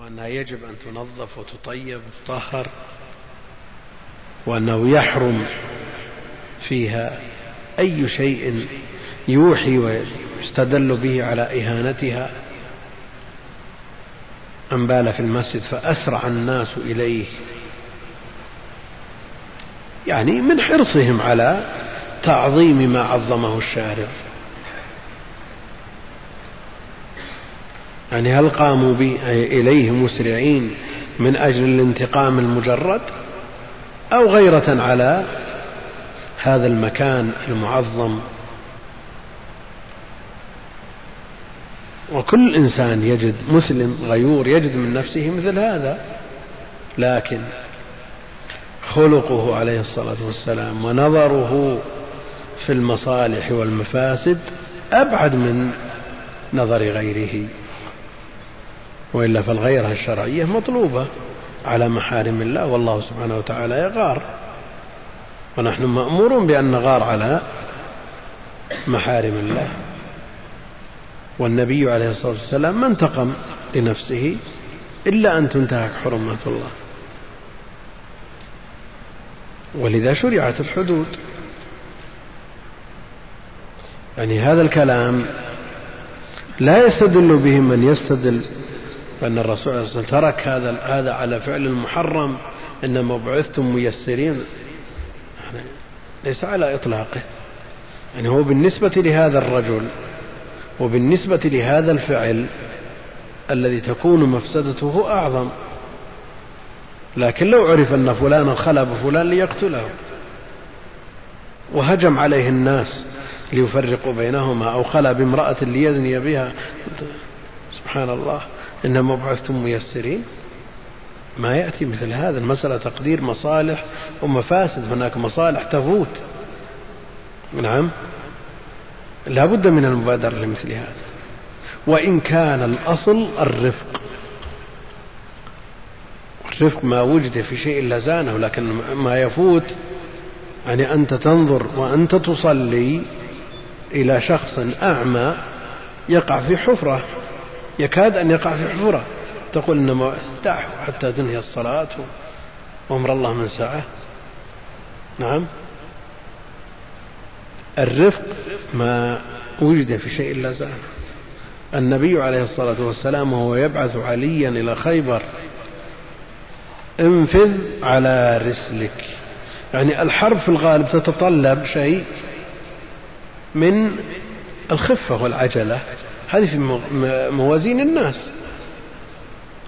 وأنها يجب أن تنظف وتطيب وتطهر وأنه يحرم فيها أي شيء يوحي ويستدل به على إهانتها. أن بال في المسجد فأسرع الناس إليه. يعني من حرصهم على تعظيم ما عظمه الشارع. يعني هل قاموا إليه مسرعين من أجل الانتقام المجرد أو غيرة على هذا المكان المعظم؟ وكل إنسان يجد مسلم غيور يجد من نفسه مثل هذا لكن خلقه عليه الصلاة والسلام ونظره في المصالح والمفاسد أبعد من نظر غيره. وإلا فالغيرة الشرعية مطلوبة على محارم الله والله سبحانه وتعالى يغار. ونحن مأمورون بأن نغار على محارم الله. والنبي عليه الصلاة والسلام ما انتقم لنفسه إلا أن تنتهك حرمات الله. ولذا شرعت الحدود. يعني هذا الكلام لا يستدل به من يستدل بأن الرسول صلى الله عليه وسلم ترك هذا هذا على فعل المحرم إنما بعثتم ميسرين. يعني ليس على إطلاقه. يعني هو بالنسبة لهذا الرجل وبالنسبة لهذا الفعل الذي تكون مفسدته أعظم. لكن لو عرف أن فلانا خلى بفلان ليقتله. وهجم عليه الناس ليفرقوا بينهما أو خلى بامرأة ليزني بها. سبحان الله. إنما بعثتم ميسرين. ما يأتي مثل هذا المسألة تقدير مصالح ومفاسد هناك مصالح تفوت. نعم. لا بد من المبادرة لمثل هذا. وإن كان الأصل الرفق. الرفق ما وجد في شيء لزانه لكن ما يفوت يعني أنت تنظر وأنت تصلي إلى شخص أعمى يقع في حفرة. يكاد أن يقع في حفرة تقول إنما دعه حتى تنهي الصلاة وأمر الله من ساعة. نعم. الرفق ما وجد في شيء لا زال النبي عليه الصلاة والسلام وهو يبعث عليا إلى خيبر انفذ على رسلك. يعني الحرب في الغالب تتطلب شيء من الخفة والعجلة. هذه في موازين الناس.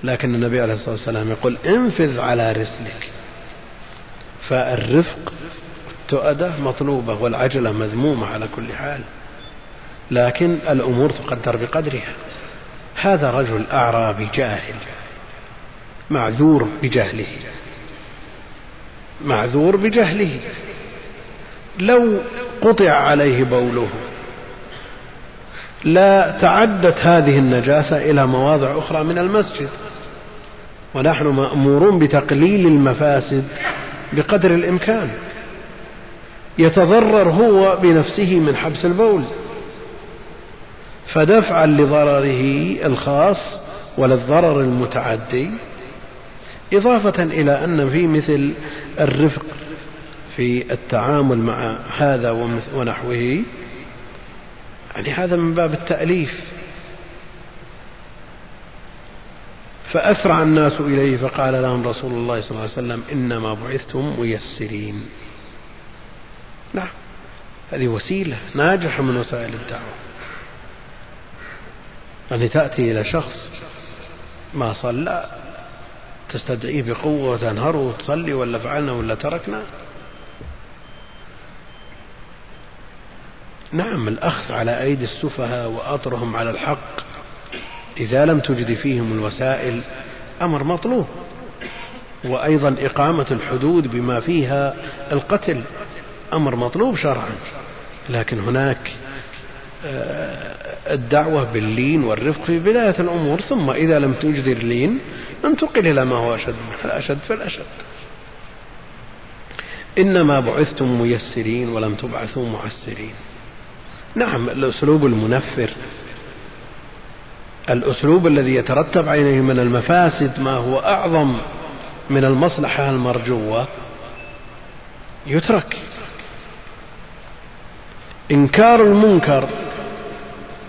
لكن النبي عليه الصلاة والسلام يقول انفذ على رسلك. فالرفق التؤدة مطلوبة والعجلة مذمومة على كل حال. لكن الأمور تقدر بقدرها. هذا رجل أعرابي جاهل معذور بجهله معذور بجهله لو قطع عليه بوله لا تعدت هذه النجاسة إلى مواضع أخرى من المسجد. ونحن مأمورون بتقليل المفاسد بقدر الإمكان. يتضرر هو بنفسه من حبس البول. فدفعا لضرره الخاص وللضرر المتعدي إضافة إلى أن في مثل الرفق في التعامل مع هذا ونحوه يعني هذا من باب التأليف. فأسرع الناس إليه فقال لهم رسول الله صلى الله عليه وسلم إنما بعثتم ميسرين. نعم هذه وسيلة ناجحة من وسائل الدعوة. يعني تأتي إلى شخص ما صلى تستدعيه بقوة وتنهره وتصلي ولا فعلنا ولا تركنا نعم الأخذ على أيدي السفهاء وأطرهم على الحق. إذا لم تجد فيهم الوسائل أمر مطلوب. وأيضا إقامة الحدود بما فيها القتل أمر مطلوب شرعا. لكن هناك آه، الدعوة باللين والرفق في بداية الأمور. ثم إذا لم توجد اللين انتقل إلى ما هو أشد الأشد. فالأشد إنما بعثتم ميسرين ولم تبعثوا معسرين. نعم الأسلوب المنفر. الأسلوب الذي يترتب عليه من المفاسد ما هو أعظم من المصلحة المرجوة يترك. إنكار المنكر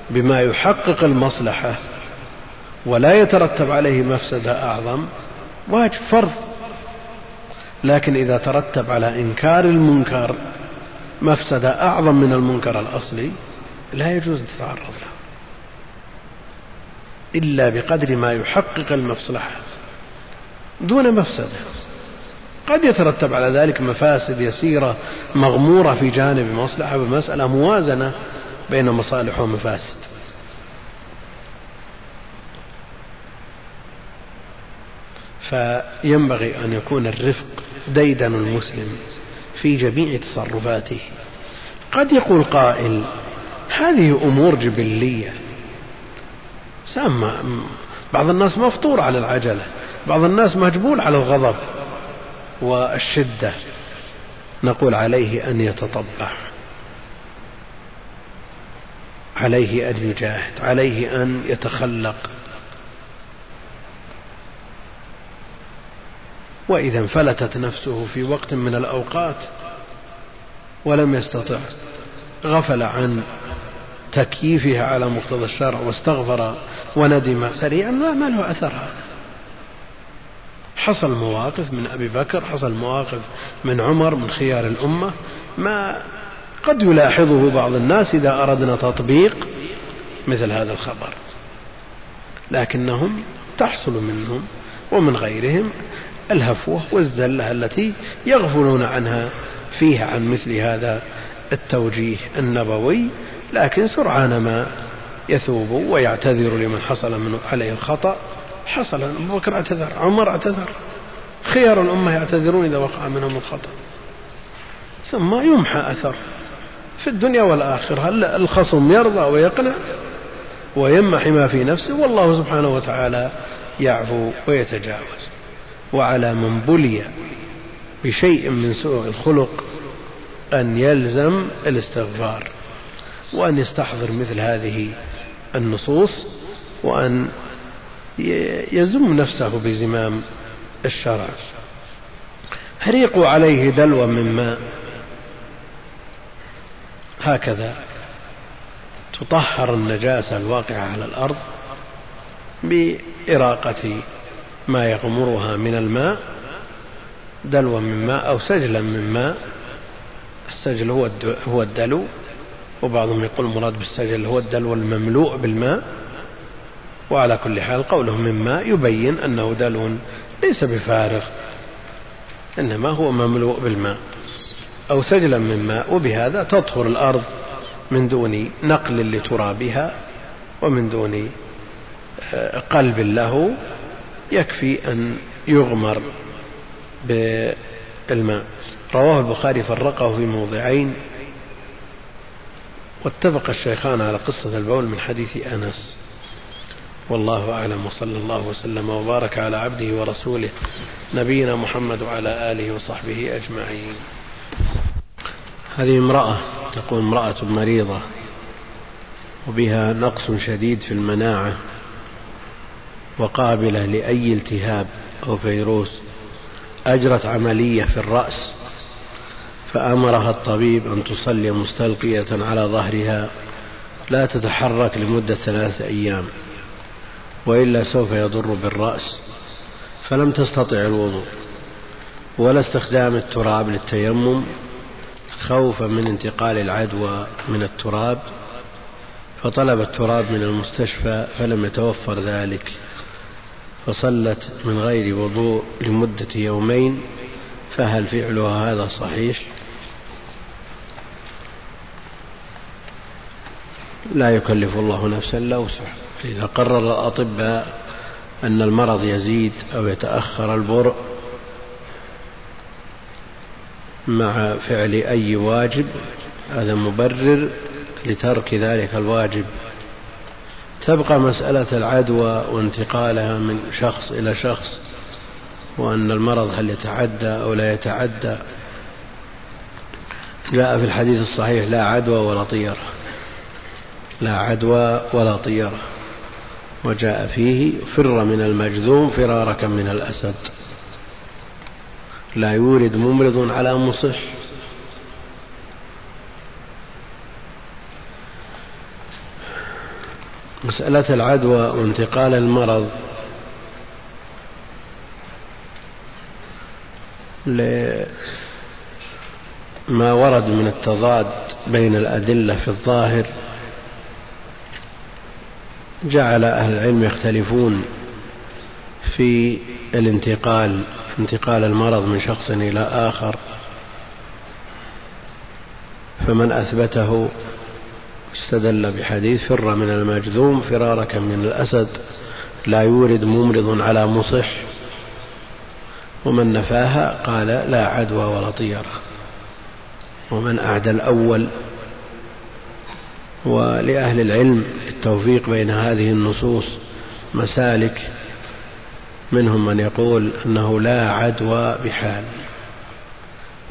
بما يحقق المصلحة ولا يترتب عليه مفسدة أعظم واجب فرض. لكن إذا ترتب على إنكار المنكر مفسدة أعظم من المنكر الأصلي لا يجوز أن تتعرض له. إلا بقدر ما يحقق المصلحة دون مفسدة. قد يترتب على ذلك مفاسد يسيرة مغمورة في جانب مصلحة بمسألة موازنة بين مصالح ومفاسد. فينبغي أن يكون الرفق ديدن المسلم. في جميع تصرفاته. قد يقول قائل هذه أمور جبلية. سامة بعض الناس مفطور على العجلة بعض الناس مجبول على الغضب والشدة. نقول عليه أن يتطبع عليه أن يجاهد عليه أن يتخلق. وإذا انفلتت نفسه في وقت من الأوقات ولم يستطع غفل عن تكييفها على مقتضى الشرع واستغفر وندم سريعا ما له أثر هذا. حصل مواقف من أبي بكر حصل مواقف من عمر من خيار الأمة ما قد يلاحظه بعض الناس إذا أردنا تطبيق مثل هذا الخبر. لكنهم تحصل منهم ومن غيرهم الهفوة والزلة التي يغفلون عنها فيها عن مثل هذا التوجيه النبوي لكن سرعان ما يثوب ويعتذر لمن حصل منه عليه الخطأ. حصل. أبو بكر اعتذر عمر اعتذر خيار الأمة يعتذرون إذا وقع منهم الخطأ. ثم يمحى أثر في الدنيا والآخرة. الخصم يرضى ويقنع ويمحي ما في نفسه والله سبحانه وتعالى يعفو ويتجاوز. وعلى من بلي بشيء من سوء الخلق أن يلزم الاستغفار وأن يستحضر مثل هذه النصوص وأن يزم نفسه بزمام الشرع. هريقوا عليه دلوا من ماء. هكذا تطهر النجاسة الواقعة على الأرض بإراقة ما يغمرها من الماء دلوا من ماء أو سجلا من ماء. السجل هو هو الدلو. وبعضهم يقول المراد بالسجل هو الدلو المملوء بالماء. وعلى كل حال قوله من ماء يبين أنه دلو ليس بفارغ إنما هو مملوء بالماء. أو سجلا من ماء وبهذا تطهر الأرض من دون نقل لترابها ومن دون آه، قلب له. يكفي أن يغمر بالماء. رواه البخاري فرقه في موضعين واتفق الشيخان على قصة البول من حديث أنس. والله أعلم وصلى الله وسلم وبارك على عبده ورسوله نبينا محمد وعلى آله وصحبه أجمعين. هذه امرأة تقول امرأة مريضة وبها نقص شديد في المناعة. وقابلة لأي التهاب أو فيروس أجرت عملية في الرأس فأمرها الطبيب أن تصلي مستلقية على ظهرها لا تتحرك لمدة ثلاثة أيام وإلا سوف يضر بالرأس فلم تستطع الوضوء ولا استخدام التراب للتيمم خوفا من انتقال العدوى من التراب فطلب التراب من المستشفى فلم يتوفر ذلك. فصلت من غير وضوء لمدة يومين فهل فعلها هذا صحيح؟ لا يكلف الله نفسا إلا وسعها. فاذا قرر الأطباء أن المرض يزيد أو يتأخر البرء مع فعل أي واجب هذا مبرر لترك ذلك الواجب. تبقى مسألة العدوى وانتقالها من شخص إلى شخص وأن المرض هل يتعدى أو لا يتعدى. جاء في الحديث الصحيح لا عدوى ولا طيرة لا عدوى ولا طيرة وجاء فيه فر من المجذوم فرارك من الأسد. لا يورد ممرض على مصح. مسألة العدوى وانتقال المرض. لما ورد من التضاد بين الأدلة في الظاهر جعل أهل العلم يختلفون في الانتقال انتقال المرض من شخص إلى آخر. فمن أثبته استدل بحديث فر من المجذوم فرارك من الأسد لا يورد ممرض على مصح ومن نفاها قال لا عدوى ولا طيرة ومن أعدى الأول ولأهل العلم التوفيق بين هذه النصوص مسالك منهم من يقول أنه لا عدوى بحال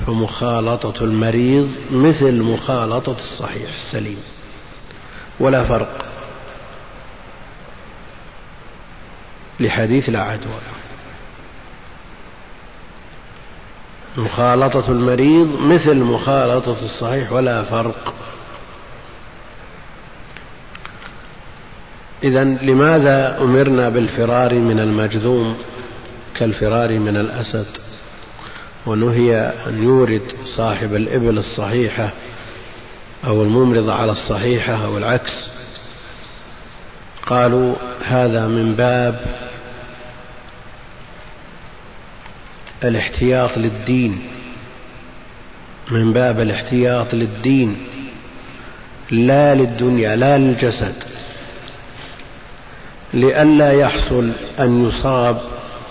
فمخالطة المريض مثل مخالطة الصحيح السليم ولا فرق لحديث لا عدوى. مخالطة المريض مثل مخالطة الصحيح ولا فرق. إذا لماذا أمرنا بالفرار من المجذوم كالفرار من الأسد؟ ونهي أن يورد صاحب الإبل الصحيحة أو الممرضة على الصحيحة أو العكس قالوا هذا من باب الاحتياط للدين من باب الاحتياط للدين لا للدنيا لا للجسد لئلا يحصل أن يصاب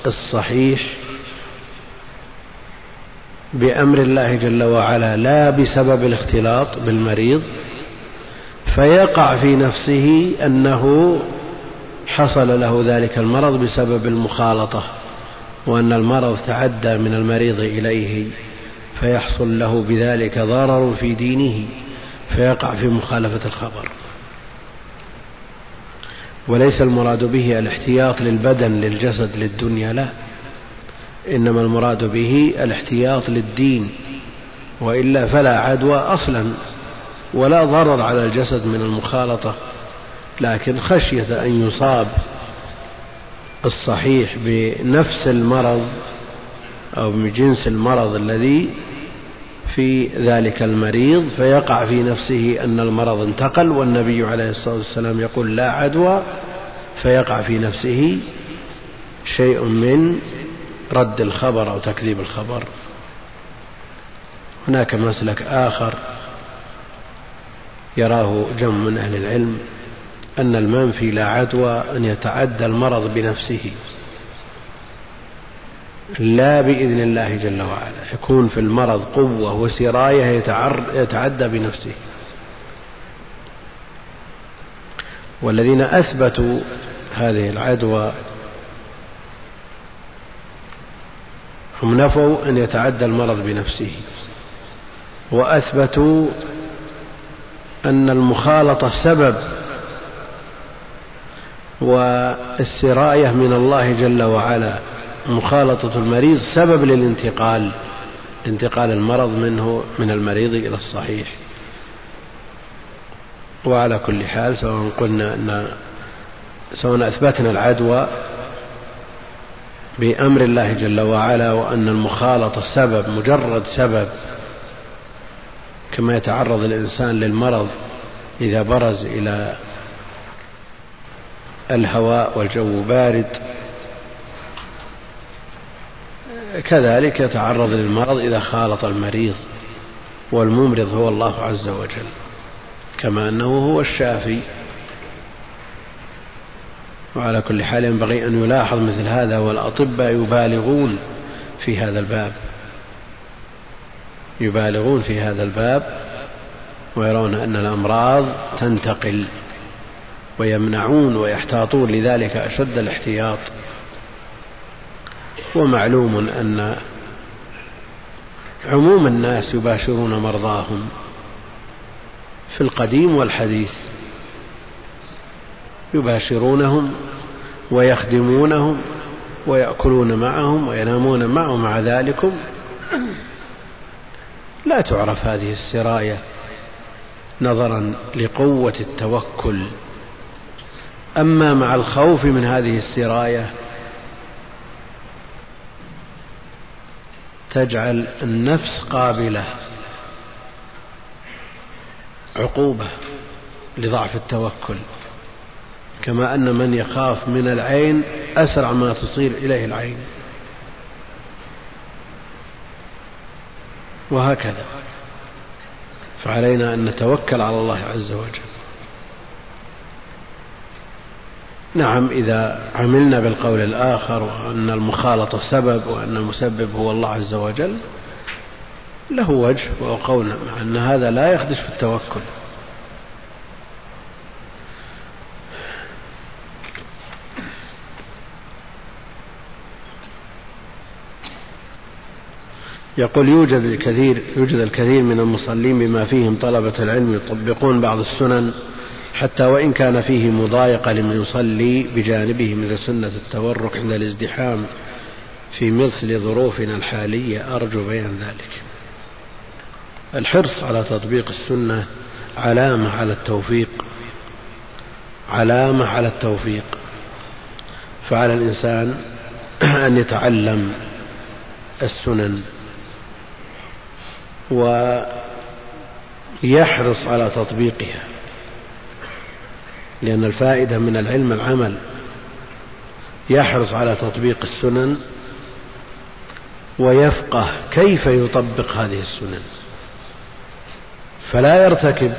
الصحيح بأمر الله جل وعلا لا بسبب الاختلاط بالمريض فيقع في نفسه أنه حصل له ذلك المرض بسبب المخالطة وأن المرض تعدى من المريض إليه فيحصل له بذلك ضرر في دينه فيقع في مخالفة الخبر. وليس المراد به الاحتياط للبدن للجسد للدنيا لا. إنما المراد به الاحتياط للدين وإلا فلا عدوى أصلا ولا ضرر على الجسد من المخالطة لكن خشية أن يصاب الصحيح بنفس المرض أو بجنس المرض الذي في ذلك المريض فيقع في نفسه أن المرض انتقل والنبي عليه الصلاة والسلام يقول لا عدوى فيقع في نفسه شيء من رد الخبر أو تكذيب الخبر. هناك مسلك آخر يراه جم من أهل العلم أن المنفي لا عدوى أن يتعدى المرض بنفسه. لا بإذن الله جل وعلا. يكون في المرض قوة وسراية يتعدى بنفسه. والذين أثبتوا هذه العدوى هم نفوا أن يتعدى المرض بنفسه. وأثبتوا أن المخالطة سبب والسراية من الله جل وعلا. مخالطة المريض سبب للانتقال انتقال المرض منه من المريض إلى الصحيح. وعلى كل حال سواء قلنا أن سواء أثبتنا العدوى بأمر الله جل وعلا وأن المخالطة سبب مجرد سبب كما يتعرض الإنسان للمرض إذا برز إلى الهواء والجو بارد. كذلك يتعرض للمرض إذا خالط المريض والممرض هو الله عز وجل كما أنه هو الشافي. وعلى كل حال ينبغي أن يلاحظ مثل هذا والأطباء يبالغون في هذا الباب. يبالغون في هذا الباب ويرون أن الأمراض تنتقل ويمنعون ويحتاطون لذلك أشد الاحتياط. ومعلوم أن عموم الناس يباشرون مرضاهم في القديم والحديث. يباشرونهم ويخدمونهم ويأكلون معهم وينامون معهم مع ذلكم. لا تعرف هذه السراية نظرا لقوة التوكل. أما مع الخوف من هذه السراية تجعل النفس قابلة عقوبة لضعف التوكل. كما أن من يخاف من العين أسرع ما تصير إليه العين. وهكذا. فعلينا أن نتوكل على الله عز وجل. نعم إذا عملنا بالقول الآخر وأن المخالطة سبب وأن المسبب هو الله عز وجل له وجه وهو قولنا مع أن هذا لا يخدش في التوكل. يقول يوجد الكثير يوجد الكثير من المصلين بما فيهم طلبة العلم يطبقون بعض السنن حتى وإن كان فيه مضايقة لمن يصلي بجانبه مثل سنة التورك عند الازدحام في مثل ظروفنا الحالية. أرجو بيان ذلك. الحرص على تطبيق السنة علامة على التوفيق علامة على التوفيق. فعلى الإنسان أن يتعلم السنن. ويحرص على تطبيقها لأن الفائدة من العلم العمل يحرص على تطبيق السنن ويفقه كيف يطبق هذه السنن. فلا يرتكب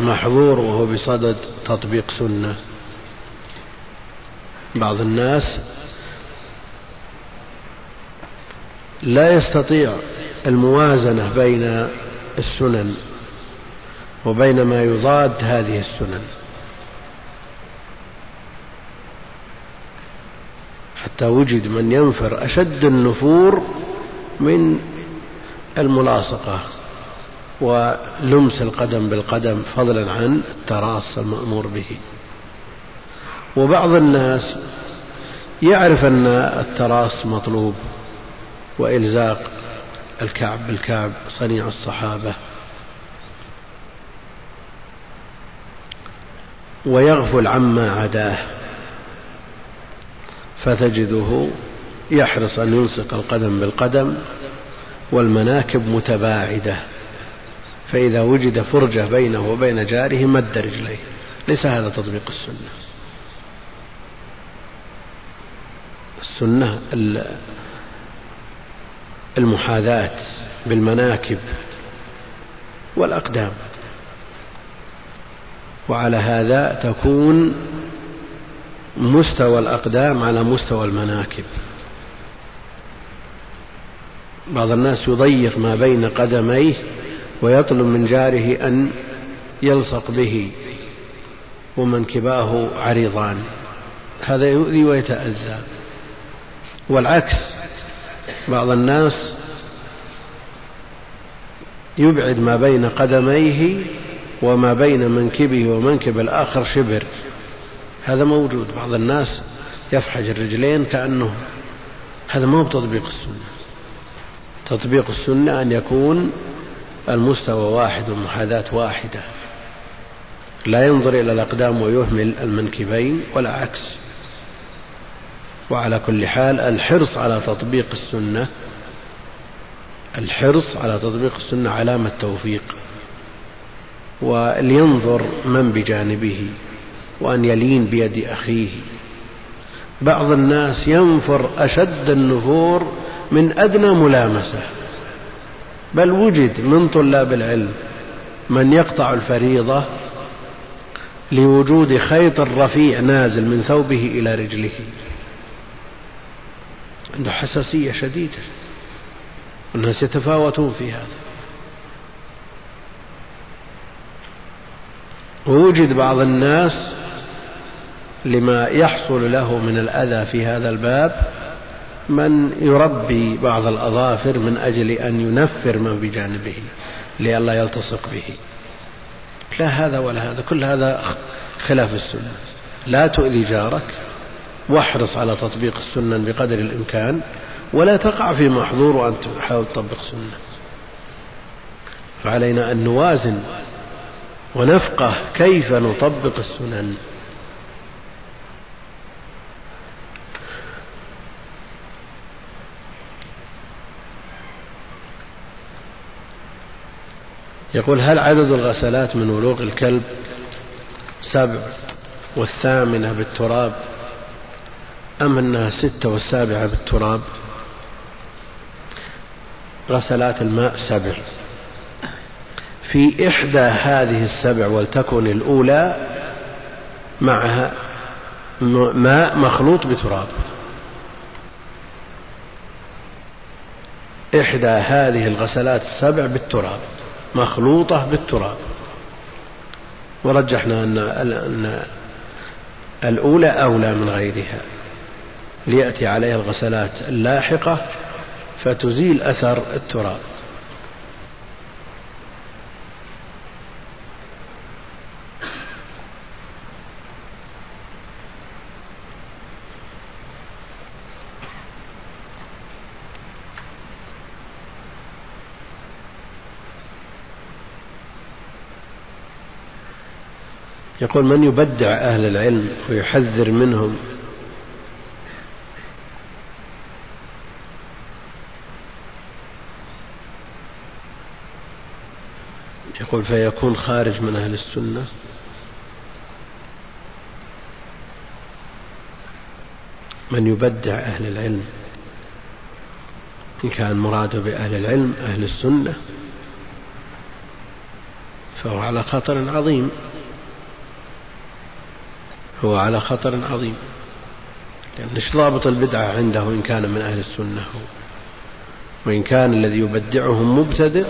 محظور وهو بصدد تطبيق سنة. بعض الناس لا يستطيع الموازنة بين السنن وبين ما يضاد هذه السنن. حتى وجد من ينفر أشد النفور من الملاصقة ولمس القدم بالقدم فضلا عن التراص المأمور به. وبعض الناس يعرف أن التراص مطلوب وإلزاق الكعب بالكعب صنيع الصحابة. ويغفل عما عداه. فتجده يحرص أن يلصق القدم بالقدم والمناكب متباعدة. فإذا وجد فرجة بينه وبين جاره مد رجليه. ليس هذا تطبيق السنة. السنة المحاذاة بالمناكب والأقدام. وعلى هذا تكون مستوى الأقدام على مستوى المناكب. بعض الناس يضيق ما بين قدميه ويطلب من جاره أن يلصق به ومنكباه عريضان. هذا يؤذي ويتأذى. والعكس بعض الناس يبعد ما بين قدميه وما بين منكبه ومنكب الآخر شبر. هذا موجود. بعض الناس يفحج الرجلين كأنه هذا ما هو تطبيق السنة. تطبيق السنة أن يكون المستوى واحد والمحاذاة واحدة. لا ينظر إلى الأقدام ويهمل المنكبين ولا عكس وعلى كل حال الحرص على تطبيق السنة الحرص على تطبيق السنة علامة توفيق ولينظر من بجانبه وأن يلين بيد أخيه. بعض الناس ينفر أشد النفور من أدنى ملامسة. بل وجد من طلاب العلم من يقطع الفريضة لوجود خيط رفيع نازل من ثوبه إلى رجله. عنده حساسية شديدة. الناس يتفاوتون في هذا. ووجد بعض الناس لما يحصل له من الأذى في هذا الباب من يربي بعض الأظافر من أجل أن ينفر من بجانبه لئلا يلتصق به. لا هذا ولا هذا كل هذا خلاف السنة. لا تؤذي جارك. واحرص على تطبيق السنن بقدر الإمكان ولا تقع في محظور وأنت تحاول تطبق سنة. فعلينا أن نوازن ونفقه كيف نطبق السنن. يقول هل عدد الغسلات من ولوغ الكلب سبع والثامنة بالتراب؟ أم أنها ستة والسابعة بالتراب؟ غسلات الماء سبع. في إحدى هذه السبع ولتكن الأولى معها ماء مخلوط بتراب. إحدى هذه الغسلات السبع بالتراب مخلوطة بالتراب. ورجحنا أن الأولى أولى من غيرها. ليأتي عليها الغسلات اللاحقة فتزيل أثر التراب. يقول من يبدع أهل العلم ويحذر منهم يقول فيكون خارج من أهل السنة. من يبدع أهل العلم إن كان مراده بأهل العلم أهل السنة فهو على خطر عظيم. هو على خطر عظيم. لأن إيش ضابط البدعة عنده إن كان من أهل السنة هو؟ وإن كان الذي يبدعهم مبتدع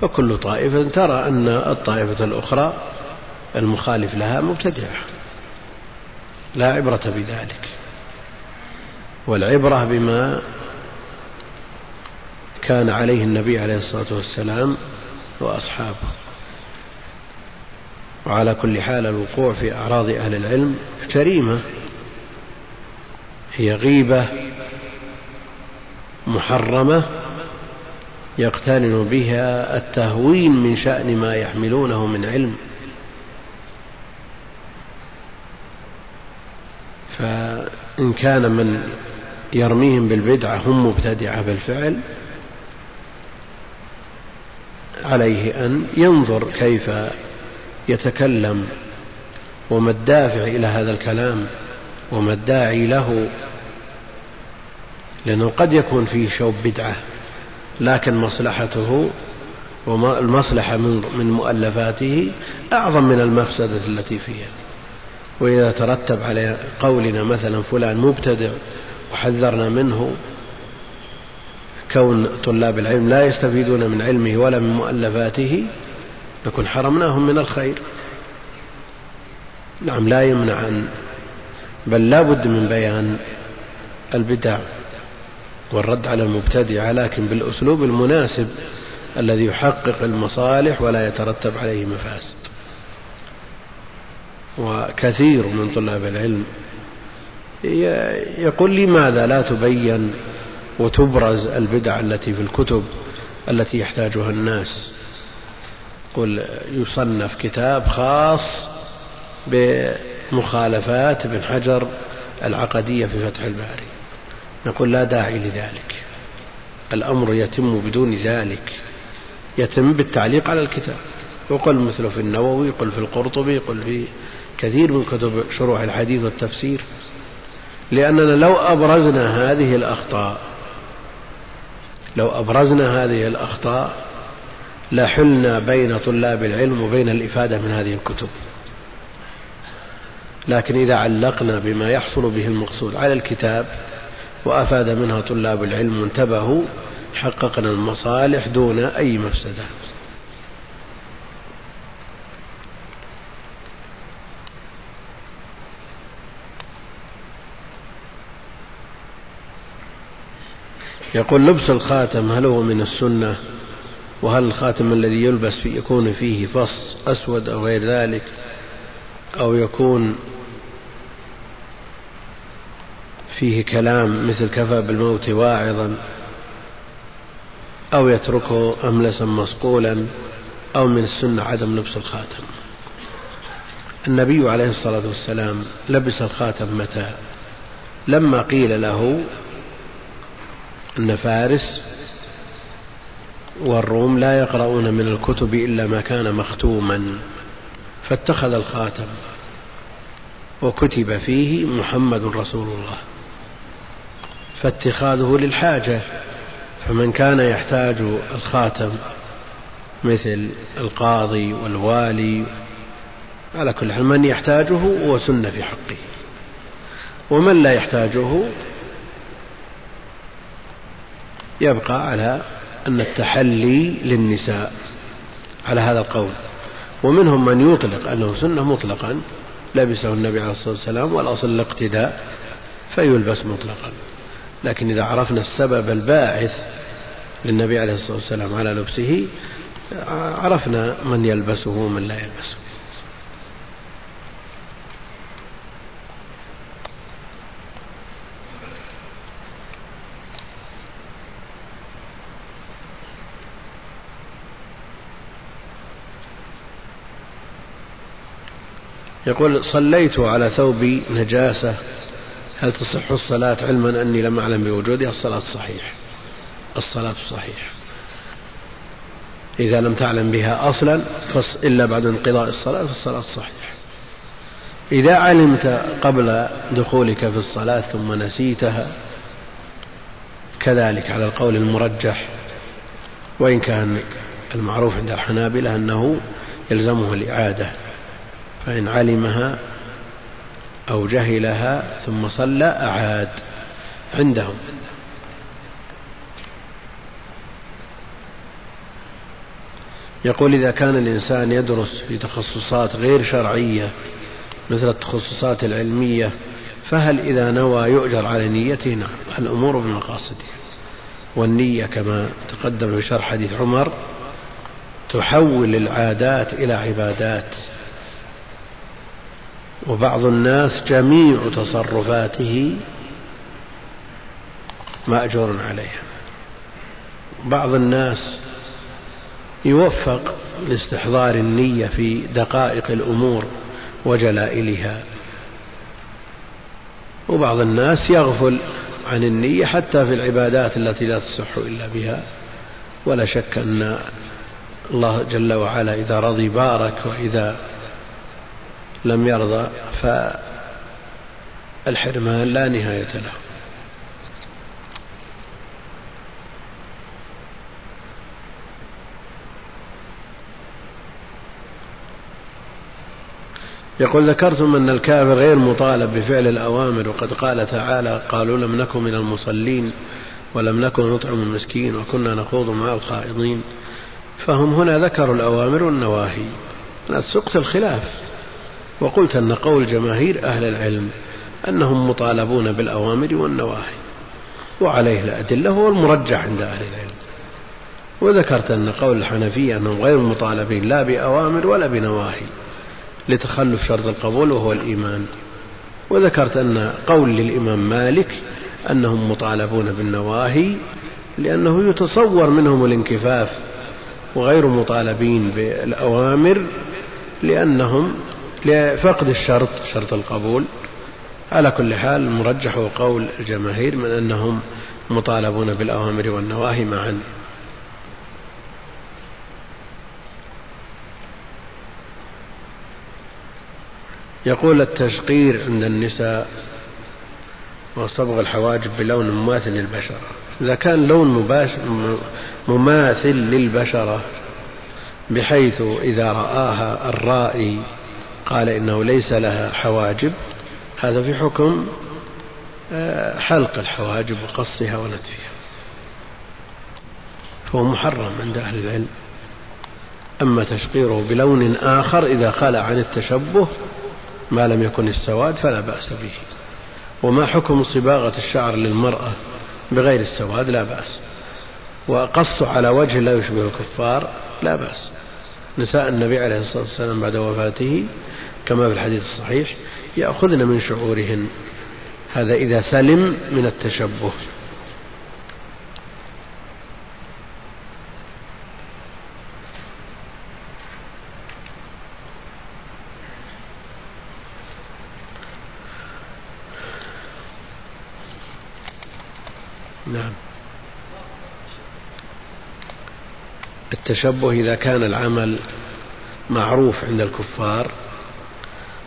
فكل طائفة ترى أن الطائفة الأخرى المخالف لها مبتدعة لا عبرة بذلك. والعبرة بما كان عليه النبي عليه الصلاة والسلام وأصحابه. وعلى كل حال الوقوع في أعراض أهل العلم جريمة هي غيبة محرمة يقترن بها التهوين من شأن ما يحملونه من علم. فإن كان من يرميهم بالبدعة هم مبتدعة بالفعل عليه أن ينظر كيف يتكلم وما الدافع إلى هذا الكلام وما الداعي له لأنه قد يكون فيه شوب بدعة. لكن مصلحته والمصلحة من مؤلفاته أعظم من المفسدة التي فيها. وإذا ترتب على قولنا مثلا فلان مبتدع وحذرنا منه كون طلاب العلم لا يستفيدون من علمه ولا من مؤلفاته نكون حرمناهم من الخير. نعم لا يمنع أن بل لا بد من بيان البدع. والرد على المبتدعة لكن بالأسلوب المناسب الذي يحقق المصالح ولا يترتب عليه مفاسد. وكثير من طلاب العلم يقول لماذا لا تبين وتبرز البدع التي في الكتب التي يحتاجها الناس؟ قل يصنف كتاب خاص بمخالفات ابن حجر العقدية في فتح الباري. نقول لا داعي لذلك. الأمر يتم بدون ذلك. يتم بالتعليق على الكتاب. وقل مثله في النووي قل في القرطبي قل في كثير من كتب شروح الحديث والتفسير. لأننا لو أبرزنا هذه الأخطاء لو أبرزنا هذه الأخطاء لحلنا بين طلاب العلم وبين الإفادة من هذه الكتب. لكن إذا علقنا بما يحصل به المقصود على الكتاب وأفاد منها طلاب العلم وانتبهوا حققنا المصالح دون أي مفسدة. يقول لبس الخاتم هل هو من السنة؟ وهل الخاتم الذي يلبس في يكون فيه فص أسود أو غير ذلك؟ أو يكون فيه كلام مثل كفى بالموت واعظا أو يتركه أملسا مصقولا أو من السنة عدم لبس الخاتم. النبي عليه الصلاة والسلام لبس الخاتم متى؟ لما قيل له أن فارس والروم لا يقرؤون من الكتب إلا ما كان مختوما فاتخذ الخاتم وكتب فيه محمد رسول الله. فاتخاذه للحاجة فمن كان يحتاج الخاتم مثل القاضي والوالي على كل حال من يحتاجه هو سنة في حقه. ومن لا يحتاجه يبقى على أن التحلي للنساء على هذا القول. ومنهم من يطلق أنه سنة مطلقا لبسه النبي عليه الصلاة والسلام والأصل الاقتداء فيلبس مطلقا. لكن إذا عرفنا السبب الباعث للنبي عليه الصلاة والسلام على لبسه عرفنا من يلبسه ومن لا يلبسه. يقول صليت على ثوبي نجاسة هل تصح الصلاة علما أني لم أعلم بوجودها؟ الصلاة صحيح. الصلاة صحيح. إذا لم تعلم بها أصلا إلا بعد انقضاء الصلاة فالصلاة صحيح. إذا علمت قبل دخولك في الصلاة ثم نسيتها كذلك على القول المرجح وإن كان المعروف عند الحنابلة أنه يلزمه الإعادة فإن علمها أو جهلها ثم صلى أعاد عندهم. يقول إذا كان الإنسان يدرس في تخصصات غير شرعية مثل التخصصات العلمية فهل إذا نوى يؤجر على نيته؟ نعم الأمور بمقاصدها والنية كما تقدم في شرح حديث عمر تحول العادات إلى عبادات. وبعض الناس جميع تصرفاته مأجور عليها. بعض الناس يوفق لاستحضار النية في دقائق الأمور وجلائلها. وبعض الناس يغفل عن النية حتى في العبادات التي لا تصح إلا بها. ولا شك أن الله جل وعلا إذا رضي بارك وإذا لم يرضى فالحرمان لا نهاية له. يقول ذكرتم أن الكافر غير مطالب بفعل الأوامر وقد قال تعالى قالوا لم نكن من المصلين ولم نكن نطعم المسكين وكنا نخوض مع الخائضين. فهم هنا ذكروا الأوامر والنواهي. سقط الخلاف. وقلت أن قول جماهير أهل العلم أنهم مطالبون بالأوامر والنواهي وعليه الأدلة هو المرجح عند أهل العلم. وذكرت أن قول الحنفية أنهم غير مطالبين لا بأوامر ولا بنواهي لتخلف شرط القبول وهو الإيمان. وذكرت أن قول للإمام مالك أنهم مطالبون بالنواهي لأنه يتصور منهم الانكفاف وغير مطالبين بالأوامر لأنهم لفقد الشرط شرط القبول. على كل حال المرجح هو قول الجماهير من أنهم مطالبون بالأوامر والنواهي معا. يقول التشقير عند النساء وصبغ الحواجب بلون مماثل للبشرة. إذا كان لون مماثل للبشرة بحيث إذا رآها الرائي قال إنه ليس لها حواجب. هذا في حكم آه، حلق الحواجب وقصها ونتفها. فهو محرم عند أهل العلم. أما تشقيره بلون آخر إذا خلع عن التشبه ما لم يكن السواد فلا بأس به. وما حكم صباغة الشعر للمرأة بغير السواد؟ لا بأس. وقص على وجه لا يشبه الكفار؟ لا بأس. نساء النبي عليه الصلاة والسلام بعد وفاته كما في الحديث الصحيح يأخذن من شعورهن هذا إذا سلم من التشبه نعم التشبه إذا كان العمل معروف عند الكفار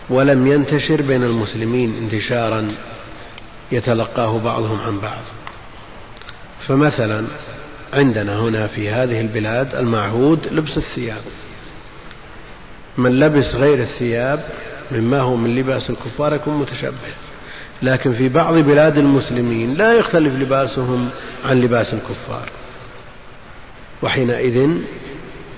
ولم ينتشر بين المسلمين انتشارا يتلقاه بعضهم عن بعض. فمثلا عندنا هنا في هذه البلاد المعهود لبس الثياب. من لبس غير الثياب مما هو من لباس الكفار يكون متشبه. لكن في بعض بلاد المسلمين لا يختلف لباسهم عن لباس الكفار. وحينئذ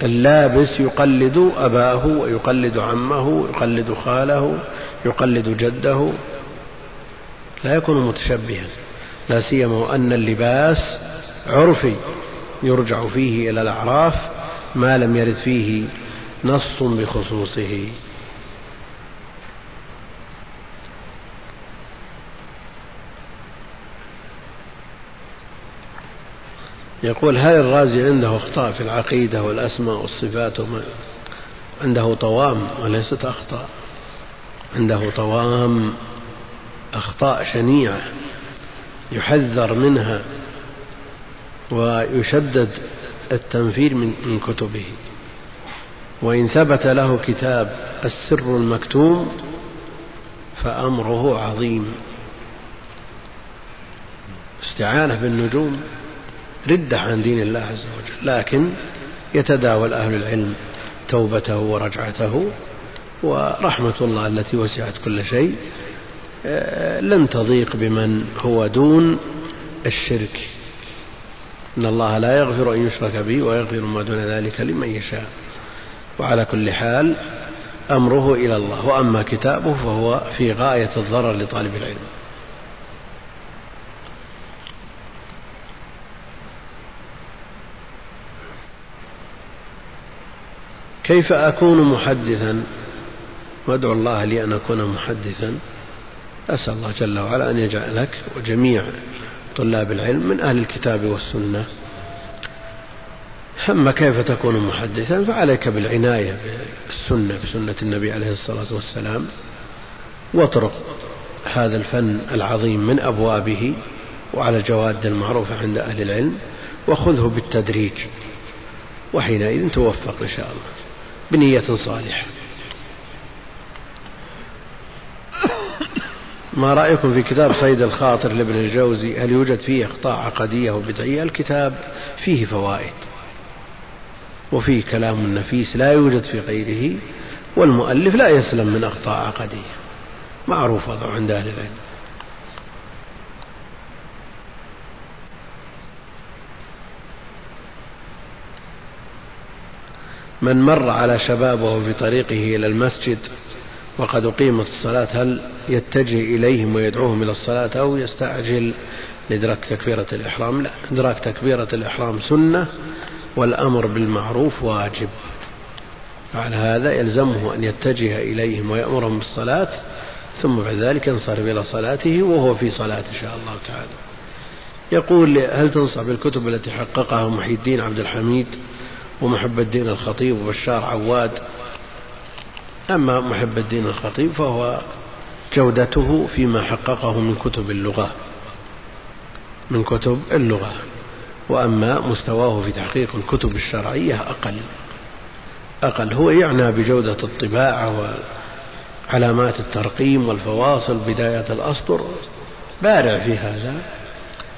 اللابس يقلد أباه ويقلد عمه يقلد خاله يقلد جده. لا يكون متشبها لا سيما أن اللباس عرفي يرجع فيه إلى الأعراف ما لم يرد فيه نص بخصوصه. يقول هل الرازي عنده أخطاء في العقيدة والأسماء والصفات وما عنده طوام وليست أخطاء؟ عنده طوام أخطاء شنيعة يحذر منها ويشدد التنفير من كتبه. وإن ثبت له كتاب السر المكتوم فأمره عظيم. استعانة بالنجوم. ردة عن دين الله عز وجل لكن يتداول أهل العلم توبته ورجعته ورحمة الله التي وسعت كل شيء. آه، لن تضيق بمن هو دون الشرك. إن الله لا يغفر أن يشرك به ويغفر ما دون ذلك لمن يشاء. وعلى كل حال أمره إلى الله وأما كتابه فهو في غاية الضرر لطالب العلم. كيف أكون محدثا؟ وأدعو الله لي أن أكون محدثا. أسأل الله جل وعلا أن يجعلك وجميع طلاب العلم من أهل الكتاب والسنة. أما كيف تكون محدثا؟ فعليك بالعناية بالسنة بسنة النبي عليه الصلاة والسلام. واطرق هذا الفن العظيم من أبوابه وعلى الجواد المعروفة عند أهل العلم وخذه بالتدريج وحينئذ توفق إن شاء الله. بنية صالحة. ما رأيكم في كتاب صيد الخاطر لابن الجوزي؟ هل يوجد فيه أخطاء عقدية وبدعية الكتاب فيه فوائد وفيه كلام نفيس لا يوجد في غيره والمؤلف لا يسلم من أخطاء عقدية. معروف وضع عند أهل العلم. من مر على شبابه في طريقه إلى المسجد وقد أقيمت الصلاة هل يتجه إليهم ويدعوهم إلى الصلاة أو يستعجل لإدراك تكبيرة الإحرام؟ لا إدراك تكبيرة الإحرام سنة والأمر بالمعروف واجب. على هذا يلزمه أن يتجه إليهم ويأمرهم بالصلاة ثم بعد ذلك ينصرف إلى صلاته وهو في صلاة إن شاء الله تعالى. يقول هل تنصح بالكتب التي حققها محي الدين عبد الحميد؟ ومحب الدين الخطيب وبشار عواد. أما محب الدين الخطيب فهو جودته فيما حققه من كتب اللغة من كتب اللغة. وأما مستواه في تحقيق الكتب الشرعية أقل أقل. هو يعنى بجودة الطباعة وعلامات الترقيم والفواصل بداية الأسطر. بارع في هذا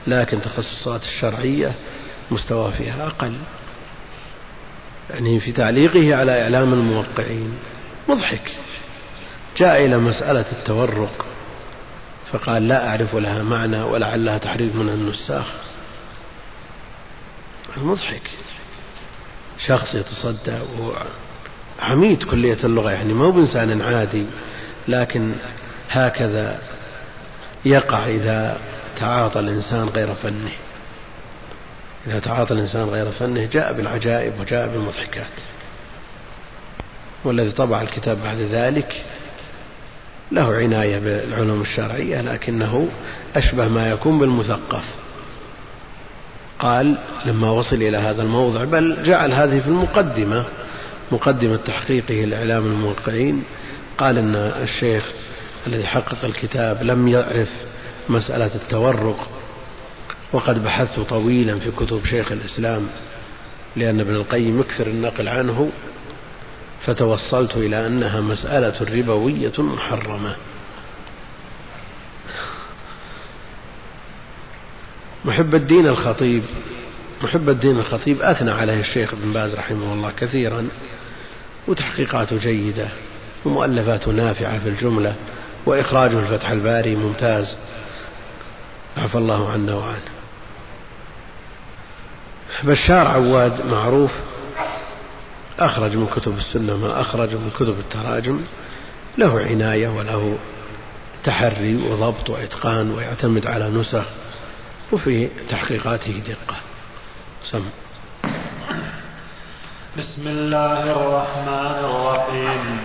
لكن تخصصات الشرعية مستواه فيها أقل. يعني في تعليقه على إعلام الموقعين. مضحك. جاء إلى مسألة التورق فقال لا أعرف لها معنى ولعلها تحريف من النساخ. مضحك. شخص يتصدى عميد كلية اللغة يعني مو بإنسان عادي لكن هكذا يقع إذا تعاطى الإنسان غير فنه. إذا تعاطى الإنسان غير فنه جاء بالعجائب وجاء بالمضحكات. والذي طبع الكتاب بعد ذلك له عناية بالعلوم الشرعية لكنه أشبه ما يكون بالمثقف. قال لما وصل إلى هذا الموضع بل جعل هذه في المقدمة مقدمة تحقيقه لإعلام الموقعين. قال أن الشيخ الذي حقق الكتاب لم يعرف مسألة التورق وقد بحثت طويلا في كتب شيخ الإسلام لأن ابن القيم يكثر النقل عنه فتوصلت إلى أنها مسألة ربوية محرمة. محب الدين الخطيب محب الدين الخطيب أثنى عليه الشيخ ابن باز رحمه الله كثيرا وتحقيقاته جيدة ومؤلفاته نافعة في الجملة وإخراجه الفتح الباري ممتاز. عفى الله عنا وعنه. بشار عواد معروف أخرج من كتب السنة ما أخرج من كتب التراجم له عناية وله تحري وضبط وإتقان ويعتمد على نسخ وفي تحقيقاته دقة. سم. بسم الله الرحمن الرحيم.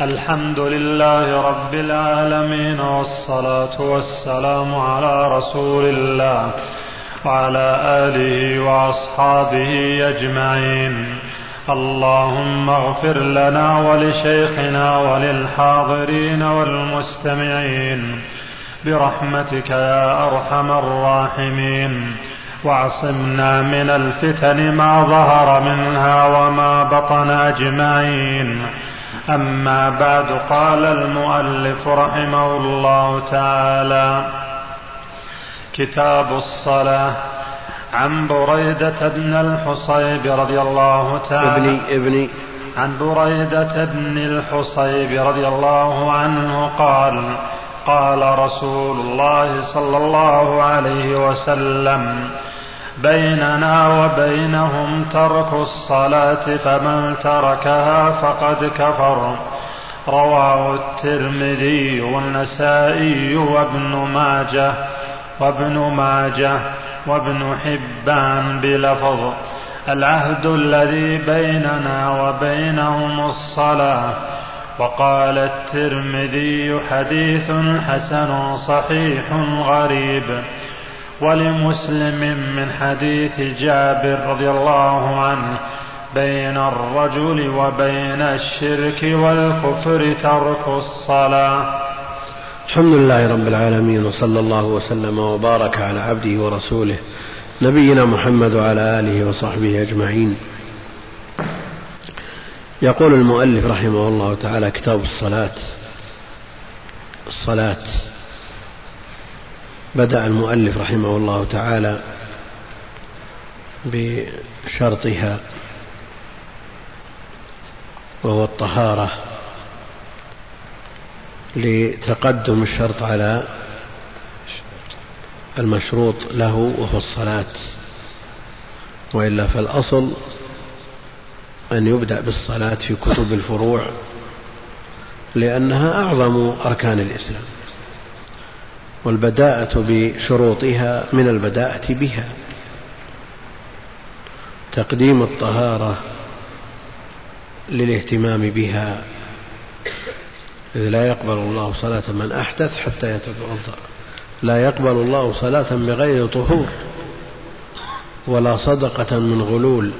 الحمد لله رب العالمين والصلاة والسلام على رسول الله. وعلى آله وأصحابه أجمعين. اللهم اغفر لنا ولشيخنا وللحاضرين والمستمعين. برحمتك يا أرحم الراحمين. واعصمنا من الفتن ما ظهر منها وما بطن أجمعين. أما بعد قال المؤلف رحمه الله تعالى كتاب الصلاة عن بريدة بن الحصيب رضي الله تعالى ابني ابني. عن بريدة بن الحصيب رضي الله عنه قال قال رسول الله صلى الله عليه وسلم بيننا وبينهم ترك الصلاة فمن تركها فقد كفر. رواه الترمذي والنسائي وابن ماجه. وابن ماجه وابن حبان بلفظ العهد الذي بيننا وبينهم الصلاة. وقال الترمذي حديث حسن صحيح غريب. ولمسلم من حديث جابر رضي الله عنه بين الرجل وبين الشرك والكفر ترك الصلاة. الحمد لله رب العالمين وصلى الله وسلم وبارك على عبده ورسوله نبينا محمد وعلى آله وصحبه أجمعين. يقول المؤلف رحمه الله تعالى كتاب الصلاة الصلاة. بدأ المؤلف رحمه الله تعالى بشرطها وهو الطهارة. لتقدم الشرط على المشروط له وهو الصلاة. وإلا فالأصل أن يبدأ بالصلاة في كتب الفروع لأنها أعظم أركان الإسلام والبداءة بشروطها من البداءة بها. تقديم الطهارة للاهتمام بها إذ لا يقبل الله صلاة من أحدث حتى يتوضأ لا يقبل الله صلاة بغير طهور ولا صدقة من غلول.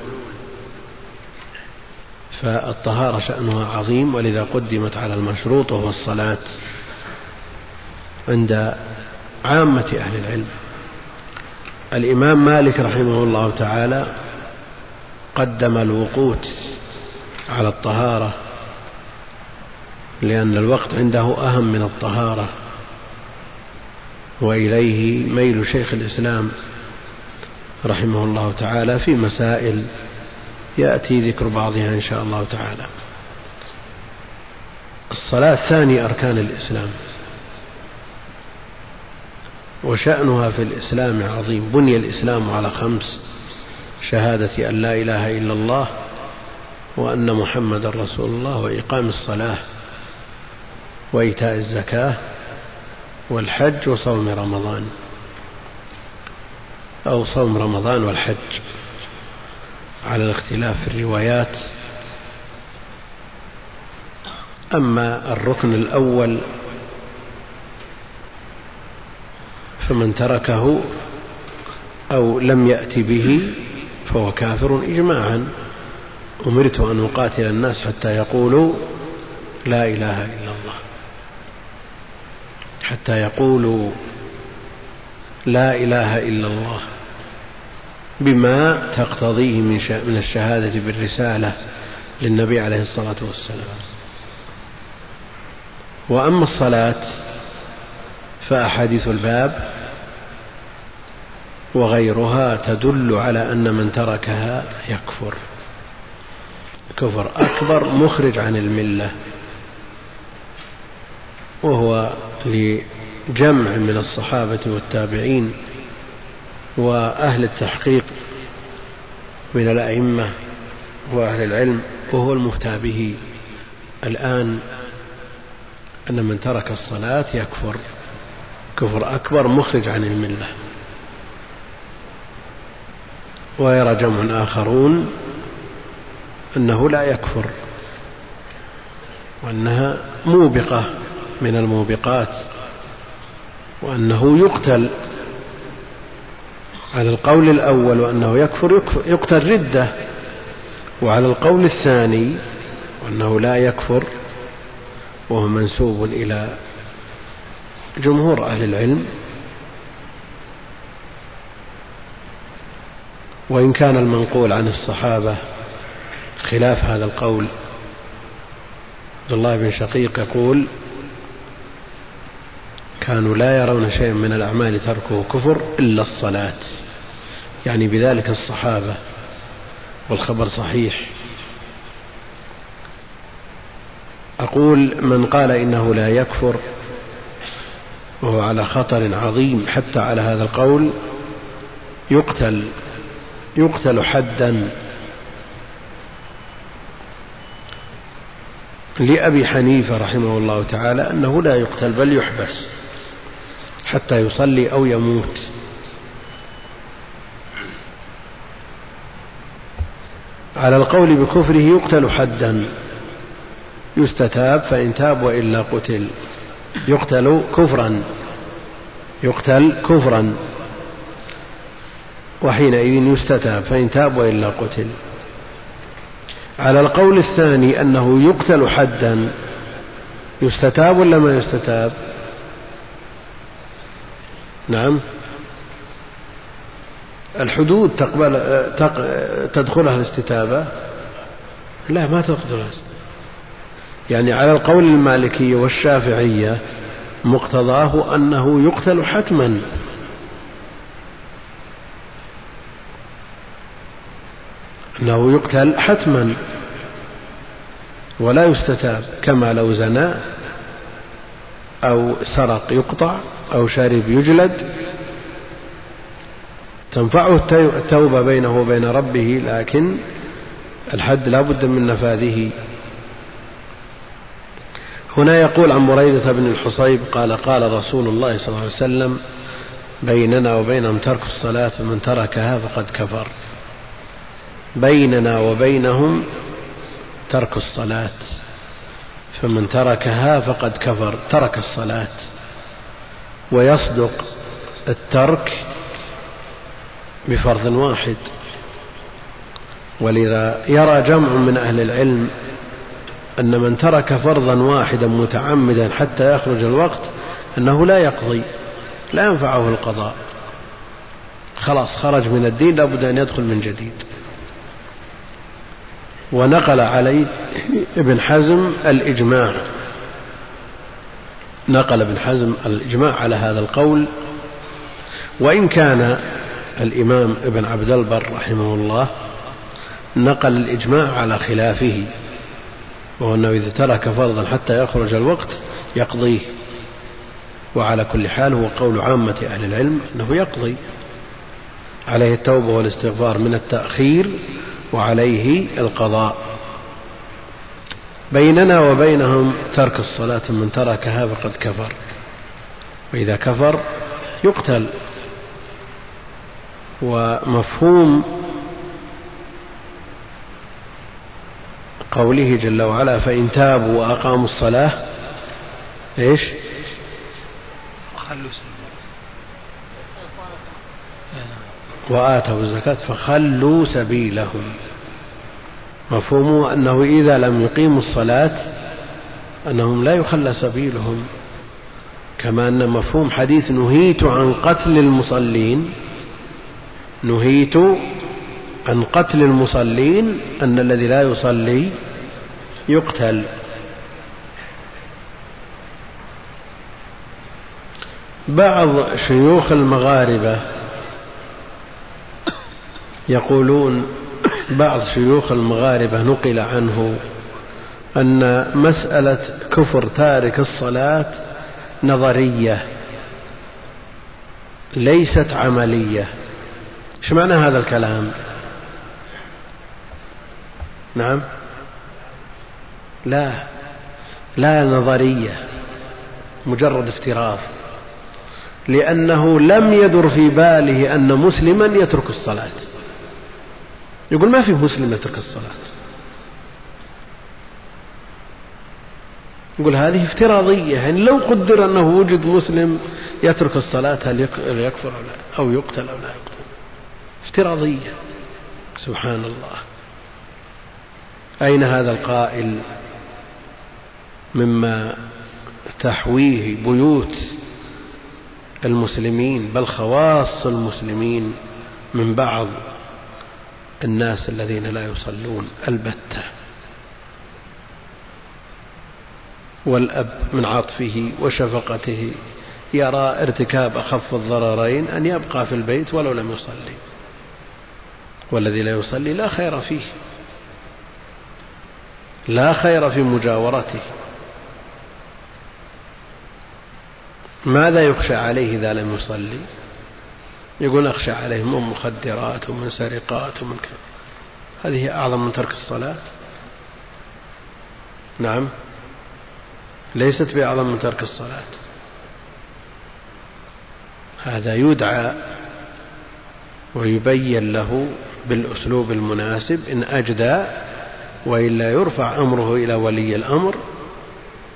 فالطهارة شأنها عظيم ولذا قدمت على المشروط وهو الصلاة عند عامة أهل العلم. الإمام مالك رحمه الله تعالى قدم الوقوت على الطهارة لأن الوقت عنده أهم من الطهارة وإليه ميل شيخ الإسلام رحمه الله تعالى في مسائل يأتي ذكر بعضها إن شاء الله تعالى. الصلاة ثاني أركان الإسلام وشأنها في الإسلام عظيم. بني الإسلام على خمس شهادة أن لا إله إلا الله وأن محمد رسول الله وإقام الصلاة وإيتاء الزكاة والحج وصوم رمضان أو صوم رمضان والحج. على الاختلاف في الروايات أما الركن الأول فمن تركه أو لم يأت به فهو كافر إجماعا. أمرت أن أقاتل الناس حتى يقولوا لا إله إلا الله. حتى يقولوا لا إله إلا الله بما تقتضيه من الشهادة بالرسالة للنبي عليه الصلاة والسلام. وأما الصلاة فأحاديث الباب وغيرها تدل على أن من تركها يكفر. كفر أكبر مخرج عن الملة وهو لجمع من الصحابة والتابعين وأهل التحقيق من الأئمة وأهل العلم وهو المفتى به. الآن أن من ترك الصلاة يكفر. كفر أكبر مخرج عن الملة. ويرى جمع آخرون أنه لا يكفر وأنها موبقة. من الموبقات وأنه يقتل. على القول الأول وأنه يكفر يقتل ردة. وعلى القول الثاني وأنه لا يكفر وهو منسوب إلى جمهور أهل العلم. وإن كان المنقول عن الصحابة خلاف هذا القول. عبد الله بن شقيق يقول كانوا لا يرون شيئا من الأعمال تركه كفر إلا الصلاة. يعني بذلك الصحابة والخبر صحيح. أقول من قال إنه لا يكفر وهو على خطر عظيم حتى على هذا القول يقتل يقتل حدا لأبي حنيفة رحمه الله تعالى أنه لا يقتل بل يحبس. حتى يصلي أو يموت. على القول بكفره يقتل حدا. يستتاب فإن تاب وإلا قتل. يقتل كفرا. يقتل كفرا. وحينئذ يستتاب فإن تاب وإلا قتل. على القول الثاني أنه يقتل حدا. يستتاب ولا ما يستتاب؟ نعم. الحدود تقبل تدخلها الاستتابة؟ لا ما تدخلها. يعني على القول المالكية والشافعية مقتضاه أنه يقتل حتما. أنه يقتل حتما ولا يستتاب كما لو زنى أو سرق يقطع أو شرب يجلد تنفعه التوبة بينه وبين ربه لكن الحد لا بد من نفاذه. هنا يقول عن بريدة بن الحصيب قال قال رسول الله صلى الله عليه وسلم بيننا وبينهم ترك الصلاة فمن تركها فقد كفر. بيننا وبينهم ترك الصلاة. فمن تركها فقد كفر ترك الصلاة. ويصدق الترك بفرض واحد. ولذا يرى جمع من أهل العلم أن من ترك فرضا واحدا متعمدا حتى يخرج الوقت أنه لا يقضي لا ينفعه القضاء. خلاص خرج من الدين لابد أن يدخل من جديد. ونقل عليه ابن حزم الإجماع. نقل ابن حزم الإجماع على هذا القول. وإن كان الإمام ابن عبد البر رحمه الله نقل الإجماع على خلافه وهو أنه إذا ترك فرضا حتى يخرج الوقت يقضيه. وعلى كل حال هو قول عامة أهل العلم أنه يقضي. عليه التوبة والاستغفار من التأخير وعليه القضاء. بيننا وبينهم ترك الصلاة من تركها فقد كفر. وإذا كفر يقتل. ومفهوم قوله جل وعلا فإن تابوا وأقاموا الصلاة إيش؟ وآتوا الزكاة فخلوا سبيلهم. مفهومه أنه إذا لم يقيموا الصلاة أنهم لا يخلى سبيلهم. كما أن مفهوم حديث نهيت عن قتل المصلين نهيت عن قتل المصلين أن الذي لا يصلي يقتل. بعض شيوخ المغاربة يقولون بعض شيوخ المغاربة نقل عنه أن مسألة كفر تارك الصلاة نظرية ليست عملية. إيش معنى هذا الكلام؟ نعم. لا لا نظرية مجرد افتراض. لأنه لم يدر في باله أن مسلما يترك الصلاة. يقول ما في مسلم يترك الصلاة. يقول هذه افتراضية. يعني لو قدر أنه وجد مسلم يترك الصلاة هل يكفر أو لا؟ أو يقتل أو لا يقتل. افتراضية. سبحان الله أين هذا القائل مما تحويه بيوت المسلمين بل خواص المسلمين من بعض؟ الناس الذين لا يصلون البتة. والأب من عطفه وشفقته يرى ارتكاب أخف الضررين أن يبقى في البيت ولو لم يصلي. والذي لا يصلي لا خير فيه. لا خير في مجاورته. ماذا يخشى عليه إذا لم يصلي؟ يقول أخشى عليه من مخدرات ومن سرقات ومن كذا. هذه أعظم من ترك الصلاة. نعم. ليست بأعظم من ترك الصلاة. هذا يدعى ويبين له بالأسلوب المناسب. إن أجدى وإلا يرفع أمره إلى ولي الأمر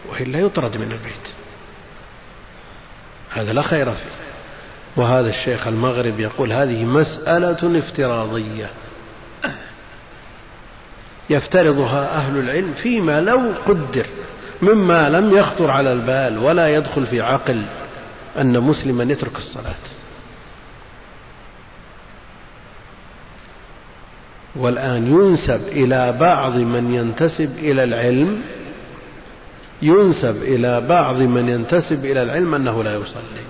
وإلا يطرد من البيت. هذا لا خير فيه. وهذا الشيخ المغرب يقول هذه مسألة افتراضية. يفترضها أهل العلم فيما لو قدر مما لم يخطر على البال ولا يدخل في عقل أن مسلما يترك الصلاة. والآن ينسب إلى بعض من ينتسب إلى العلم ينسب إلى بعض من ينتسب إلى العلم أنه لا يصلي.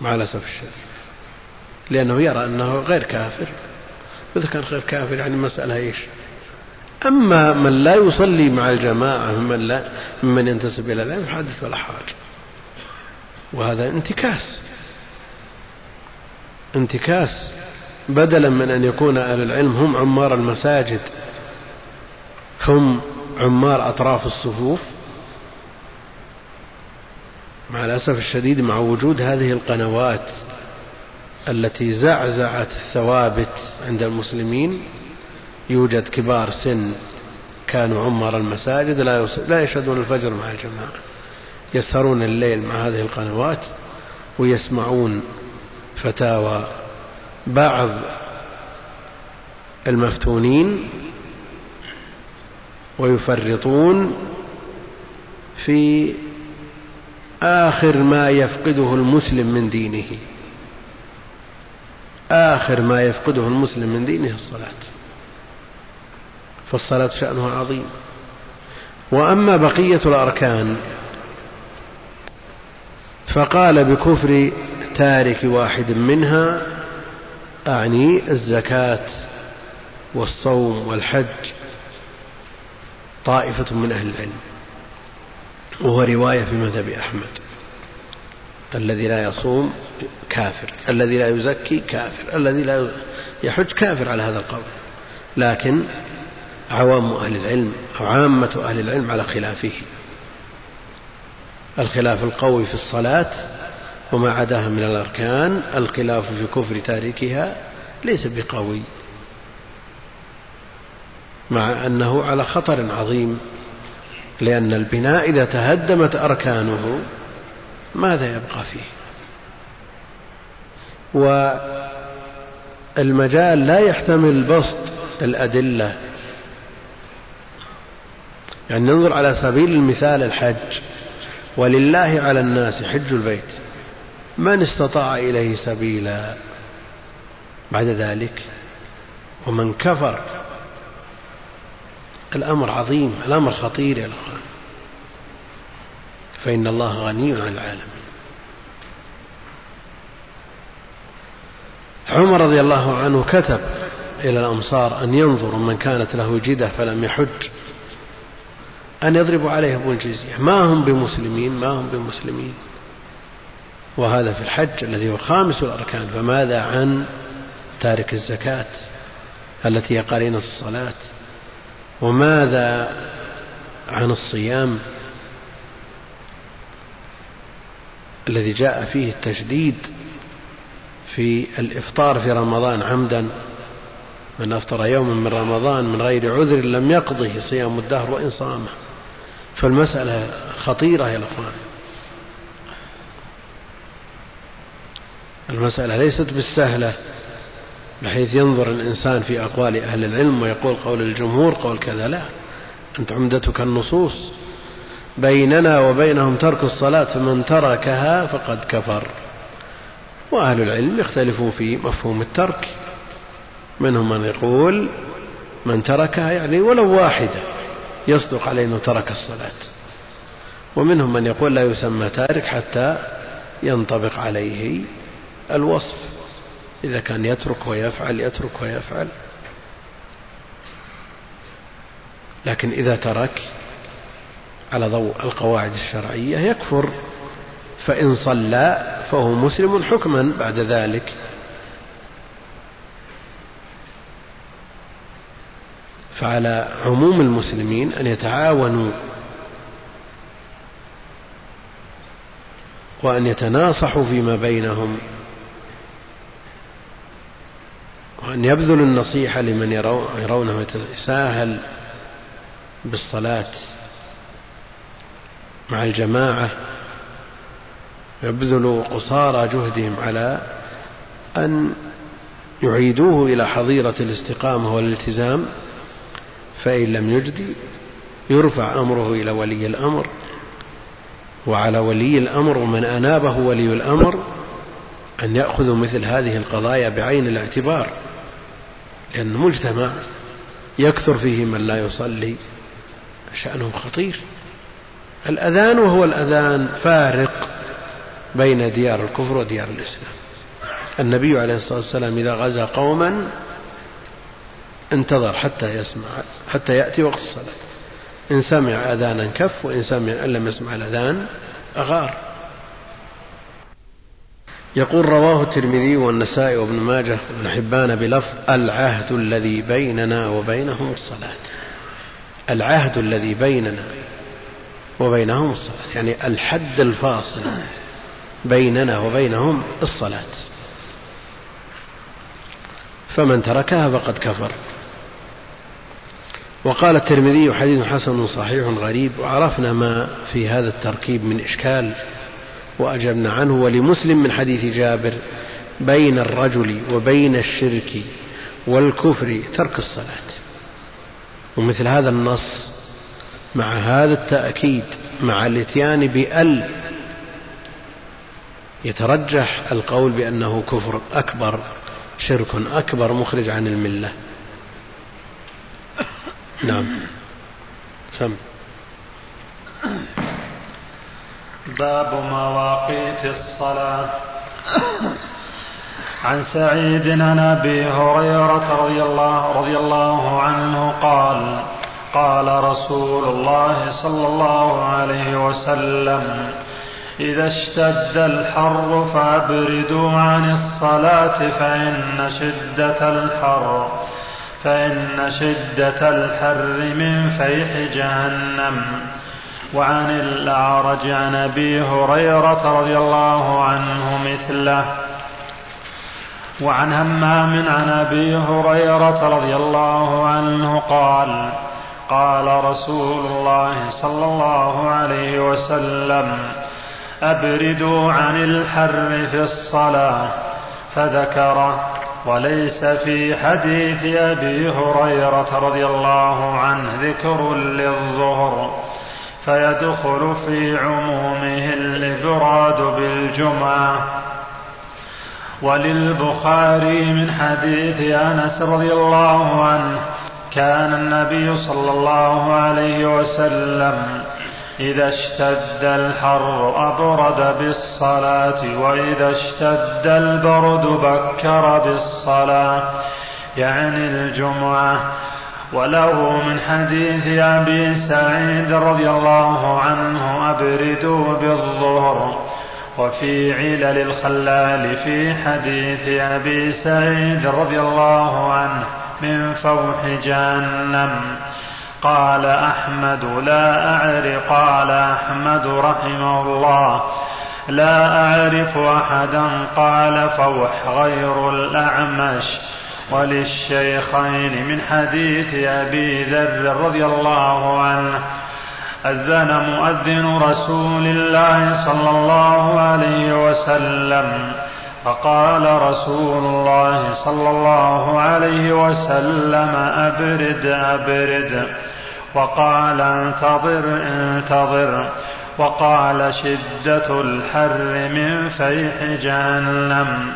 مع الأسف الشديد. لأنه يرى أنه غير كافر. إذا كان غير كافر يعني مسألة إيش؟ أما من لا يصلي مع الجماعة ممن, لا ممن ينتسب إلى العلم حادث ولا حرج. وهذا انتكاس. انتكاس. بدلا من أن يكون أهل العلم هم عمار المساجد هم عمار أطراف الصفوف مع الأسف الشديد مع وجود هذه القنوات التي زعزعت الثوابت عند المسلمين يوجد كبار سن كانوا عمر المساجد لا لا يشهدون الفجر مع الجماعة يسهرون الليل مع هذه القنوات ويسمعون فتاوى بعض المفتونين ويفرطون في آخر ما يفقده المسلم من دينه. آخر ما يفقده المسلم من دينه الصلاة. فالصلاة شأنها عظيم. وأما بقية الأركان فقال بكفر تارك واحد منها أعني الزكاة والصوم والحج طائفة من أهل العلم. وهو رواية في مذهب أحمد. الذي لا يصوم كافر الذي لا يزكي كافر الذي لا يحج كافر على هذا القول. لكن عوام أهل العلم أو عامة أهل العلم على خلافه. الخلاف القوي في الصلاة وما عداها من الأركان الخلاف في كفر تاركها ليس بقوي مع أنه على خطر عظيم. لأن البناء إذا تهدمت أركانه ماذا يبقى فيه؟ المجال لا يحتمل بسط الأدلة. يعني ننظر على سبيل المثال الحج. ولله على الناس حج البيت. من استطاع إليه سبيلا بعد ذلك؟ ومن كفر الأمر عظيم الأمر خطير يا الأخوان فإن الله غني عن العالمين. عمر رضي الله عنه كتب إلى الأمصار أن ينظروا من كانت له جدة فلم يحج أن يضربوا عليهم الجزية. ما هم بمسلمين؟ ما هم بمسلمين؟ وهذا في الحج الذي هو خامس الأركان. فماذا عن تارك الزكاة التي هي قرينة الصلاة؟ وماذا عن الصيام الذي جاء فيه التشديد في الإفطار في رمضان عمدا؟ من أفطر يوما من رمضان من غير عذر لم يقضه صيام الدهر وإن صامه فالمسألة خطيرة يا الأخوان المسألة ليست بالسهلة. بحيث ينظر الإنسان في أقوال أهل العلم ويقول قول الجمهور قول كذا لا أنت عمدتك النصوص. بيننا وبينهم ترك الصلاة فمن تركها فقد كفر. وأهل العلم يختلفون في مفهوم الترك. منهم من يقول من تركها يعني ولو واحدة يصدق عليه أنه ترك الصلاة. ومنهم من يقول لا يسمى تارك حتى ينطبق عليه الوصف. إذا كان يترك ويفعل يترك ويفعل. لكن إذا ترك على ضوء القواعد الشرعية يكفر فإن صلى فهو مسلم حكما بعد ذلك. فعلى عموم المسلمين أن يتعاونوا وأن يتناصحوا فيما بينهم. وأن يبذلوا النصيحة لمن يرونه يتساهل بالصلاة مع الجماعة يبذلوا قصارى جهدهم على أن يعيدوه إلى حظيرة الاستقامة والالتزام فإن لم يجدي يرفع أمره إلى ولي الأمر. وعلى ولي الأمر ومن أنابه ولي الأمر أن يأخذوا مثل هذه القضايا بعين الاعتبار. لأن مجتمع يكثر فيه من لا يصلي شأنه خطير. الأذان وهو الأذان فارق بين ديار الكفر وديار الإسلام. النبي عليه الصلاة والسلام إذا غزا قوما انتظر حتى يسمع حتى يأتي وقت الصلاة. إن سمع أذانا كف وإن سمع أن لم يسمع الأذان أغار يقول رواه الترمذي والنسائي وابن ماجه وابن حبان بلفظ العهد الذي بيننا وبينهم الصلاة. العهد الذي بيننا وبينهم الصلاة. يعني الحد الفاصل بيننا وبينهم الصلاة. فمن تركها فقد كفر. وقال الترمذي حديث حسن صحيح غريب. وعرفنا ما في هذا التركيب من إشكال وأجبنا عنه ولمسلم من حديث جابر بين الرجل وبين الشرك والكفر ترك الصلاة. ومثل هذا النص مع هذا التأكيد مع الاتيان بأل يترجح القول بأنه كفر أكبر شرك أكبر مخرج عن الملة. نعم. سم. باب مواقيت الصلاة. عن سعيد عن أبي هريرة رضي الله رضي الله عنه قال قال رسول الله صلى الله عليه وسلم إذا اشتد الحر فأبردوا عن الصلاة فإن شدة الحر فإن شدة الحر من فيح جهنم. وعن الأعرج عن أبي هريرة رضي الله عنه مثله وعن همام عن أبي هريرة رضي الله عنه قال قال رسول الله صلى الله عليه وسلم أبردوا عن الحر في الصلاة فذكره وليس في حديث أبي هريرة رضي الله عنه ذكر للظهر. فيدخل في عمومه الإبراد بالجمعة. وللبخاري من حديث أنس رضي الله عنه كان النبي صلى الله عليه وسلم إذا اشتد الحر أبرد بالصلاة وإذا اشتد البرد بكر بالصلاة. يعني الجمعة وله من حديث أبي سعيد رضي الله عنه أبردوا بالظهر. وفي علل الخلال في حديث أبي سعيد رضي الله عنه من فوح جهنم. قال أحمد لا أعرف قال أحمد رحمه الله. لا أعرف أحدا قال فوح غير الأعمش. وللشيخين من حديث أبي ذر رضي الله عنه. أذن مؤذن رسول الله صلى الله عليه وسلم فقال رسول الله صلى الله عليه وسلم أبرد أبرد. وقال انتظر انتظر. وقال شدة الحر من فيح جهنم.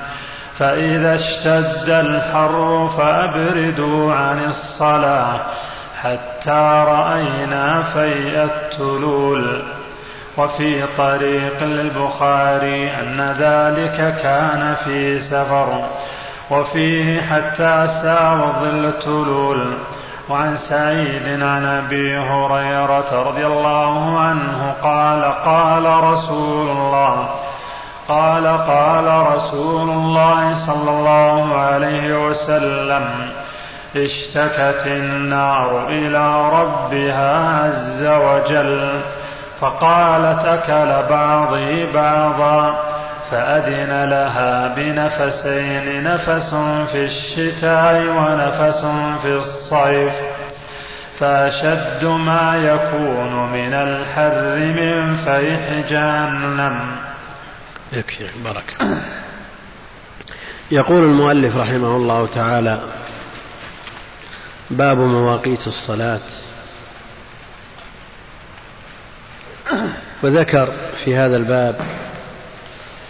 فإذا اشتد الحر فأبردوا عن الصلاة حتى رأينا فيء التلول. وفي طريق البخاري أن ذلك كان في سفر. وفيه حتى ساوى ظل التلول. وعن سعيد عن أبي هريرة رضي الله عنه قال قال رسول الله قال قال رسول الله صلى الله عليه وسلم اشتكت النار إلى ربها عز وجل فقالت أكل بعضي بعضا فأذن لها بنفسين نفس في الشتاء ونفس في الصيف فأشد ما يكون من الحر من فيح جهنم. يكفي. بركة يقول المؤلف رحمه الله تعالى باب مواقيت الصلاة. وذكر في هذا الباب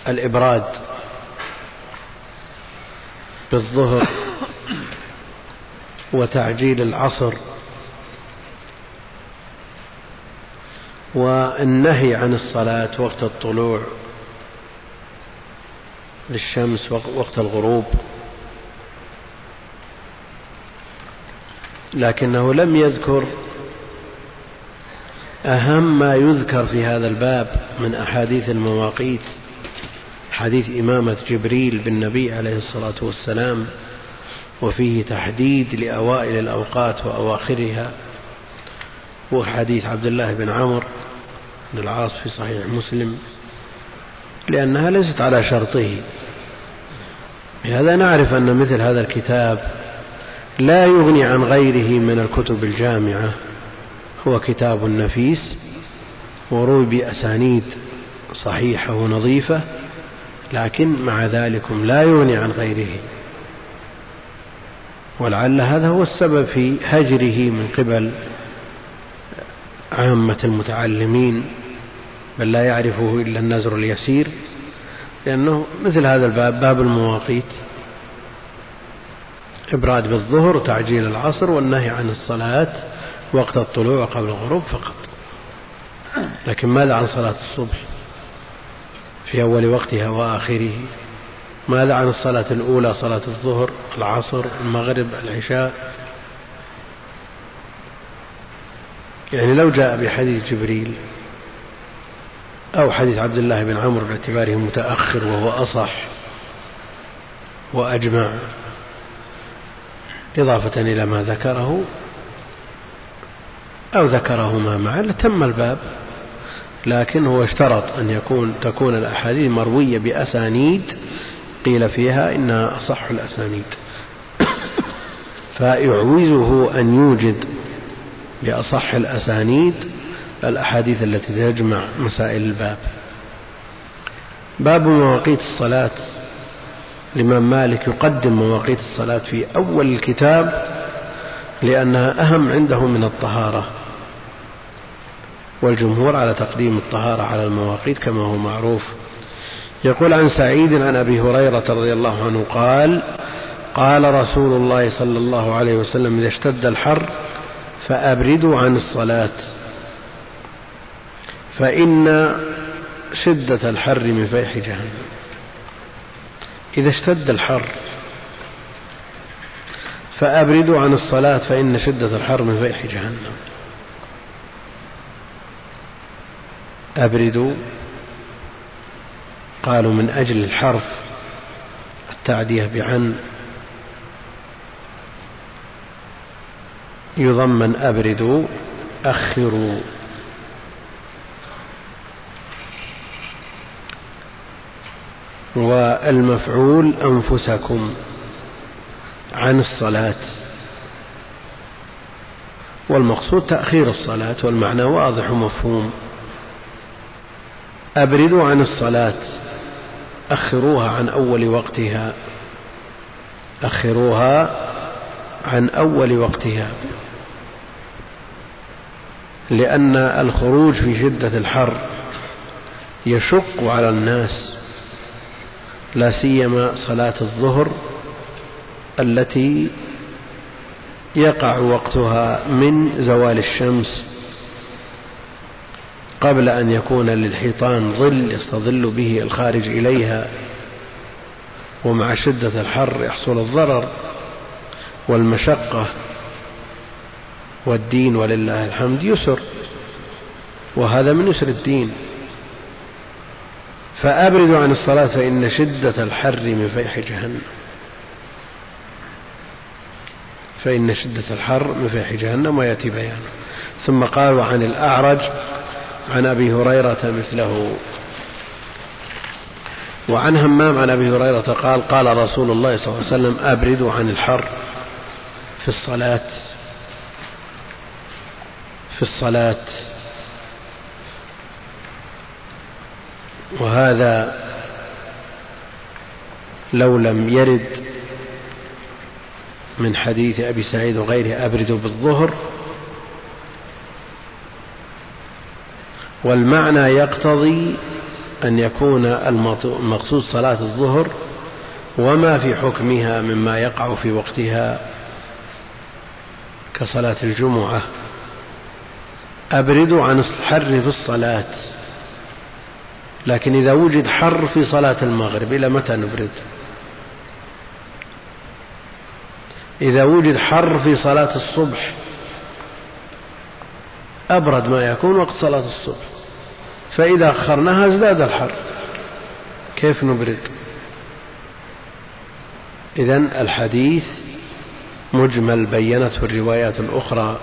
الإبراد بالظهر وتعجيل العصر والنهي عن الصلاة وقت الطلوع. للشمس وقت الغروب. لكنه لم يذكر أهم ما يذكر في هذا الباب من أحاديث المواقيت حديث إمامة جبريل بالنبي عليه الصلاة والسلام وفيه تحديد لأوائل الأوقات وأواخرها وحديث عبد الله بن عمرو بن العاص في صحيح مسلم. لأنها ليست على شرطه. بهذا نعرف أن مثل هذا الكتاب لا يغني عن غيره من الكتب الجامعة. هو كتاب نفيس وروي بأسانيد صحيحة ونظيفة لكن مع ذلك لا يغني عن غيره. ولعل هذا هو السبب في هجره من قبل عامة المتعلمين بل لا يعرفه إلا النزر اليسير لأنه مثل هذا الباب باب المواقيت. إبراد بالظهر وتعجيل العصر والنهي عن الصلاة وقت الطلوع قبل الغروب فقط. لكن ماذا عن صلاة الصبح في أول وقتها وآخره؟ ماذا عن الصلاة الأولى صلاة الظهر العصر المغرب العشاء؟ يعني لو جاء بحديث جبريل أو حديث عبد الله بن عمرو باعتباره متأخر وهو أصح وأجمع. إضافة إلى ما ذكره أو ذكرهما معا لتم الباب لكن هو اشترط أن يكون تكون الأحاديث مروية بأسانيد قيل فيها إنها أصح الأسانيد. فيعوزه أن يوجد بأصح الأسانيد الأحاديث التي تجمع مسائل الباب. باب مواقيت الصلاة. الإمام مالك يقدم مواقيت الصلاة في أول الكتاب لأنها أهم عنده من الطهارة. والجمهور على تقديم الطهارة على المواقيت كما هو معروف. يقول عن سعيد عن أبي هريرة رضي الله عنه قال قال رسول الله صلى الله عليه وسلم إذا اشتد الحر فأبردوا عن الصلاة. فإن شدة الحر من فيح جهنم. إذا اشتد الحر فأبردوا عن الصلاة فإن شدة الحر من فيح جهنم. أبردوا قالوا من أجل الحرف التعدية بعن يضمن أبردوا أخروا. والمفعول أنفسكم عن الصلاة. والمقصود تأخير الصلاة والمعنى واضح ومفهوم. أبردوا عن الصلاة أخروها عن أول وقتها. أخروها عن أول وقتها. لأن الخروج في شدة الحر يشق على الناس. لا سيما صلاة الظهر التي يقع وقتها من زوال الشمس قبل أن يكون للحيطان ظل يستظل به الخارج إليها ومع شدة الحر يحصل الضرر والمشقة والدين ولله الحمد يسر وهذا من يسر الدين. فأبردوا عن الصلاة فإن شدة الحر من فيح جهنم. فإن شدة الحر من فيح جهنم ويأتي بيانه ثم قال عن الأعرج عن أبي هريرة مثله. وعن همام عن أبي هريرة قال قال رسول الله صلى الله عليه وسلم أبردوا عن الحر في الصلاة. في الصلاة. وهذا لو لم يرد من حديث أبي سعيد وغيره أبردوا بالظهر والمعنى يقتضي أن يكون المقصود صلاة الظهر وما في حكمها مما يقع في وقتها كصلاة الجمعة. أبردوا عن الحر في الصلاة. لكن إذا وجد حر في صلاة المغرب إلى متى نبرد؟ إذا وجد حر في صلاة الصبح أبرد ما يكون وقت صلاة الصبح. فإذا أخرناها ازداد الحر. كيف نبرد؟ إذا الحديث مجمل بينته الروايات الأخرى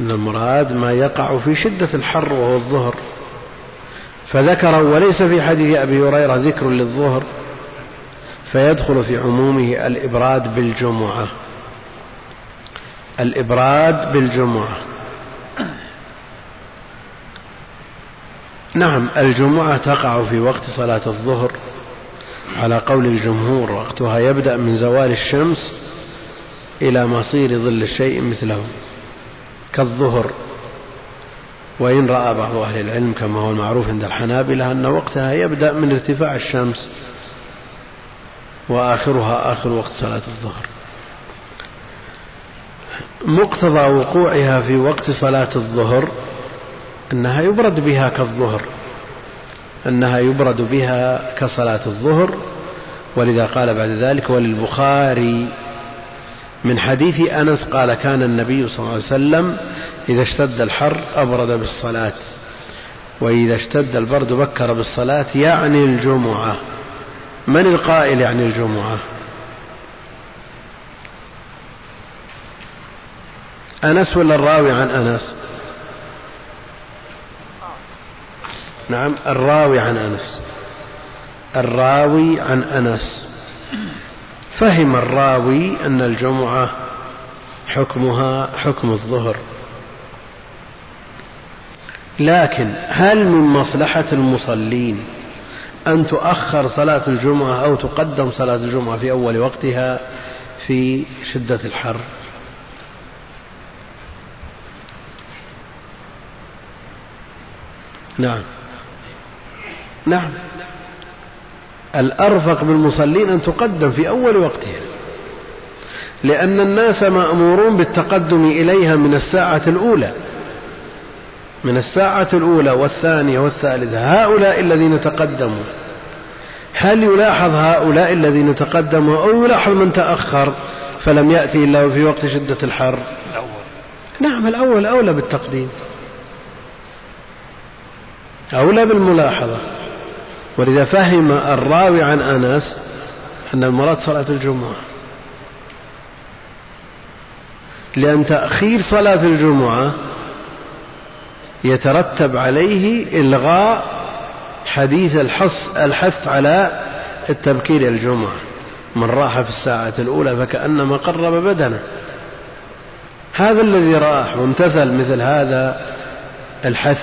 أن المراد ما يقع في شدة الحر وهو الظهر. فذكر وليس في حديث أبي هريرة ذكر للظهر فيدخل في عمومه الإبراد بالجمعة. الإبراد بالجمعة. نعم الجمعة تقع في وقت صلاة الظهر. على قول الجمهور وقتها يبدأ من زوال الشمس إلى مصير ظل الشيء مثله كالظهر. وإن رأى بعض أهل العلم كما هو المعروف عند الحنابلة أن وقتها يبدأ من ارتفاع الشمس وآخرها آخر وقت صلاة الظهر. مقتضى وقوعها في وقت صلاة الظهر أنها يبرد بها كالظهر أنها يبرد بها كصلاة الظهر ولذا قال بعد ذلك وللبخاري من حديث أنس قال كان النبي صلى الله عليه وسلم إذا اشتد الحر أبرد بالصلاة وإذا اشتد البرد بكر بالصلاة يعني الجمعة. من القائل يعني الجمعة؟ أنس ولا الراوي عن أنس؟ نعم الراوي عن أنس. الراوي عن أنس. فهم الراوي أن الجمعة حكمها حكم الظهر. لكن هل من مصلحة المصلين أن تؤخر صلاة الجمعة أو تقدم صلاة الجمعة في أول وقتها في شدة الحر؟ نعم. نعم. الأرفق بالمصلين أن تقدم في أول وقتها. لأن الناس مأمورون بالتقدم إليها من الساعة الأولى. من الساعة الأولى والثانية والثالثة. هؤلاء الذين تقدموا. هل يلاحظ هؤلاء الذين تقدموا أو يلاحظ من تأخر؟ فلم يأتي إلا في وقت شدة الحر. الأول نعم الأول أولى بالتقديم. أولى بالملاحظة. ولذا فهم الراوي عن أنس أن المراد صلاة الجمعة. لأن تأخير صلاة الجمعة يترتب عليه إلغاء حديث الحص الحث على التبكير الجمعة. من راح في الساعة الأولى فكأنما قرب بدنه. هذا الذي راح وامتثل مثل هذا الحث.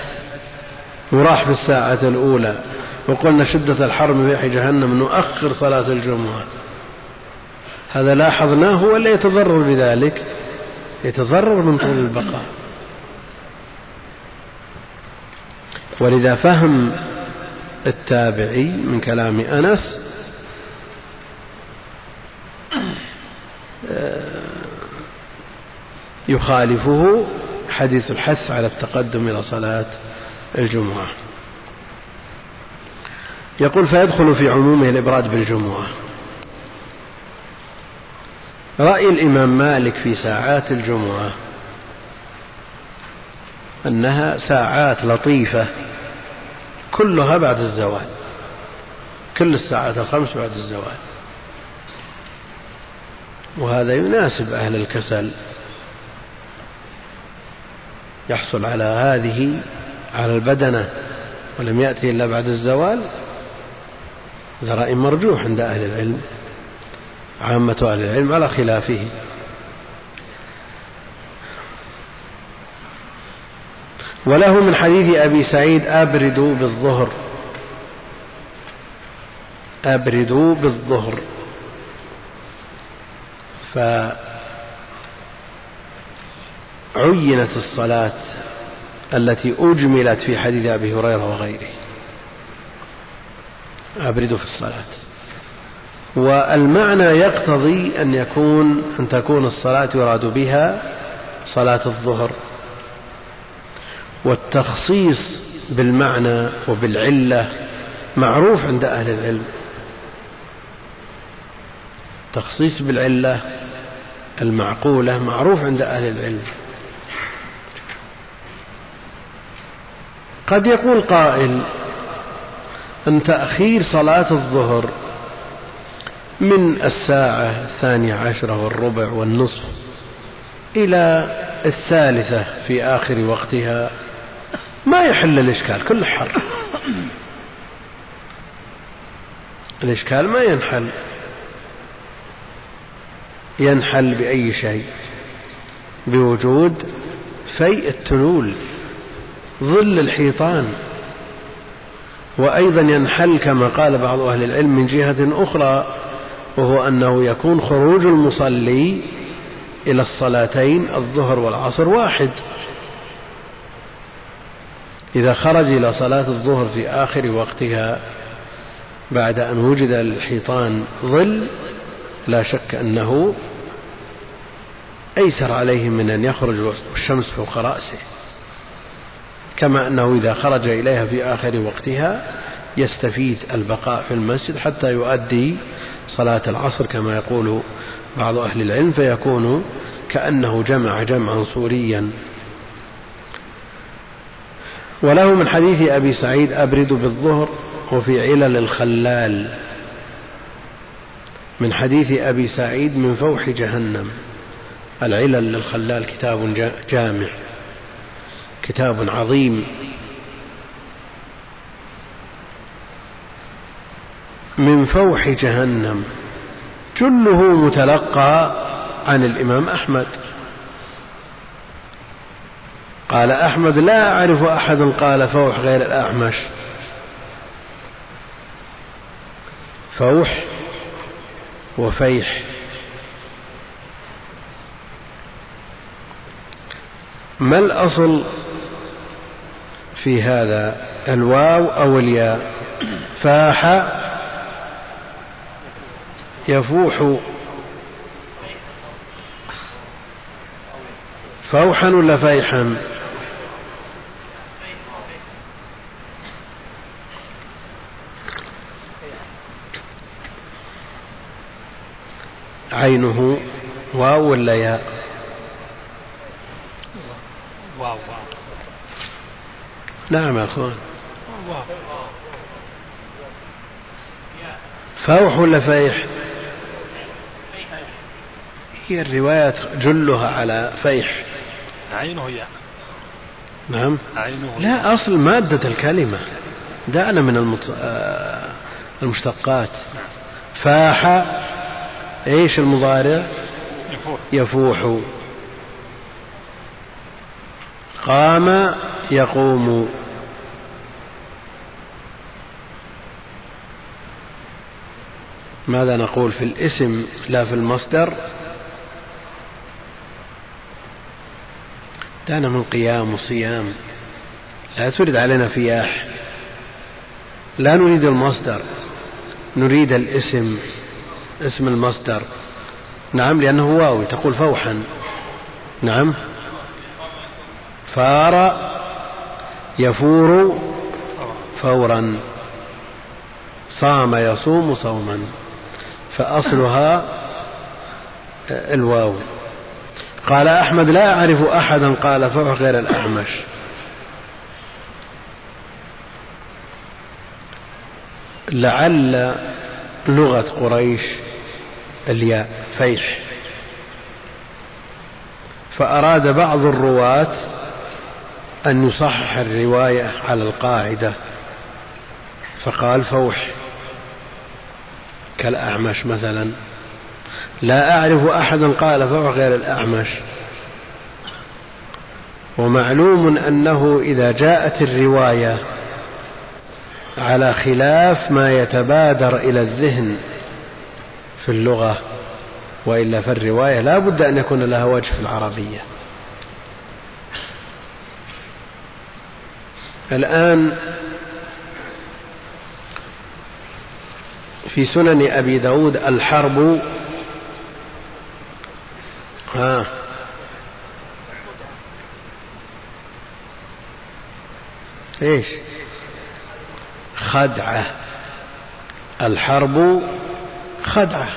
وراح في الساعة الأولى. وقلنا شدة الحر من ريح جهنم نؤخر صلاة الجمعة. هذا لاحظناه ولا يتضرر بذلك يتضرر من طول البقاء. ولذا فهم التابعي من كلام أنس يخالفه حديث الحث على التقدم إلى صلاة الجمعة. يقول فيدخل في عمومه الإبراد بالجمعة. رأي الإمام مالك في ساعات الجمعة أنها ساعات لطيفة كلها بعد الزوال كل الساعات الخمس بعد الزوال. وهذا يناسب أهل الكسل يحصل على هذه على البدنة ولم يأتي إلا بعد الزوال رأي مرجوح عند أهل العلم عامة أهل العلم على خلافه. وله من حديث أبي سعيد أبردوا بالظهر. أبردوا بالظهر. فعينت الصلاة التي أجملت في حديث أبي هريرة وغيره. أبردوا في الصلاة. والمعنى يقتضي أن يكون أن تكون الصلاة يراد بها صلاة الظهر. والتخصيص بالمعنى وبالعلة معروف عند أهل العلم. التخصيص بالعلة المعقولة معروف عند أهل العلم. قد يقول قائل أن تأخير صلاة الظهر من الساعة الثانية عشرة والربع والنصف إلى الثالثة في آخر وقتها ما يحل الإشكال كل حر. الإشكال ما ينحل. ينحل بأي شيء؟ بوجود فيء التلول ظل الحيطان. وأيضا ينحل كما قال بعض أهل العلم من جهة أخرى وهو أنه يكون خروج المصلي إلى الصلاتين الظهر والعصر واحد. إذا خرج إلى صلاة الظهر في آخر وقتها بعد أن وجد الحيطان ظل لا شك أنه أيسر عليه من أن يخرج والشمس فوق رأسه. كما أنه إذا خرج إليها في آخر وقتها يستفيد البقاء في المسجد حتى يؤدي صلاة العصر كما يقول بعض أهل العلم فيكون كأنه جمع جمعا صوريا وله من حديث أبي سعيد أبرد بالظهر وفي علل الخلال. من حديث أبي سعيد من فوح جهنم. العلل للخلال كتاب جامع. كتاب عظيم. من فوح جهنم. جله متلقى عن الإمام أحمد. قال أحمد لا أعرف أحدا قال فوح غير الأعمش. فوح وفيح. ما الأصل في هذا الواو أو الياء. فاح يفوح. فوحا ولا فيحا؟ عينه واو ولا ياء؟ واو نعم يا أخوان. فوح ولا فيح؟ هي الروايات جلها على فيح. عينه ياء نعم. عينه لا أصل مادة الكلمة دعنا من المت... آه، المشتقات. فاح إيش المضارع؟ يفوح. يفوح. قام يقوم. ماذا نقول في الاسم لا في المصدر؟ دعنا من قيام وصيام لا ترد علينا فياح. لا نريد المصدر. نريد الاسم اسم المصدر. نعم لأنه واوي تقول فوحا. نعم. فار يفور فورا. صام يصوم صوما. فأصلها الواو. قال أحمد لا أعرف أحدا قال فوح غير الأعمش. لعل لغة قريش الياء فيح. فأراد بعض الرواة أن يصحح الرواية على القاعدة. فقال فوح. كالأعمش مثلا. لا أعرف أحدا قال فوح غير الأعمش. ومعلوم أنه إذا جاءت الرواية على خلاف ما يتبادر إلى الذهن في اللغة وإلا فالرواية لا بد أن يكون لها وجه في العربية. الآن في سنن أبي داود الحرب. ها. إيش؟ خدعة. الحرب خدعة.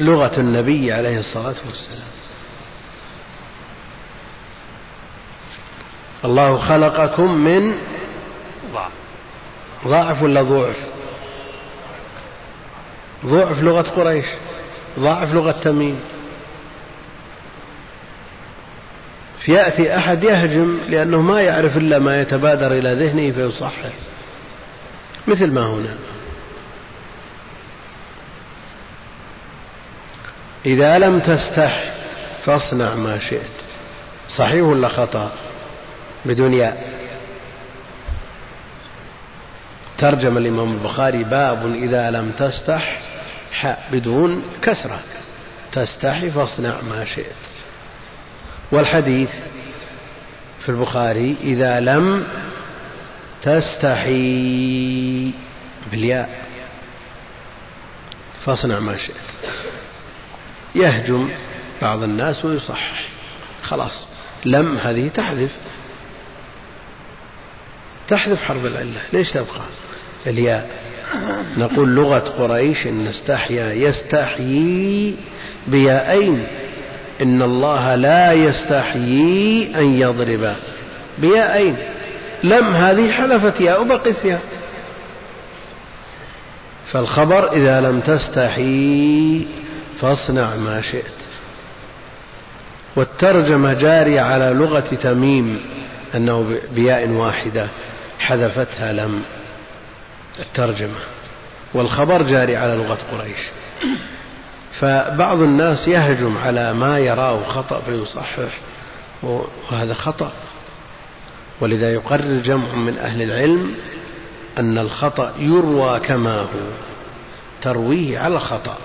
لغة النبي عليه الصلاة والسلام. الله خلقكم من ضعف. ضعف ولا ضعف؟ ضعف لغة قريش ضعف لغة تميم. فيأتي أحد يهجم لأنه ما يعرف إلا ما يتبادر إلى ذهنه فيصحح مثل ما هنا. إذا لم تستح فاصنع ما شئت. صحيح ولا خطأ؟ بدون ياء ترجم الإمام البخاري باب إذا لم تستح حاء بدون كسرة. تستحي فاصنع ما شئت. والحديث في البخاري إذا لم تستحي بالياء. فاصنع ما شئت. يهجم بعض الناس ويصحح. خلاص. لم هذه تحذف. تحذف حرف العلة. ليش تبقى الياء. نقول لغة قريش إن استحيا يستحيي بيائين إن الله لا يستحيي أن يضرب بيائين لم هذه حذفت ياء وبقيت ياء. فالخبر إذا لم تستحي فاصنع ما شئت. والترجمة جارية على لغة تميم أنه بياء واحدة. حذفتها لم الترجمة والخبر جاري على لغة قريش. فبعض الناس يهجم على ما يراه خطأ فيصحح وهذا خطأ. ولذا يقرر جمع من أهل العلم أن الخطأ يروى كما هو ترويه على الخطأ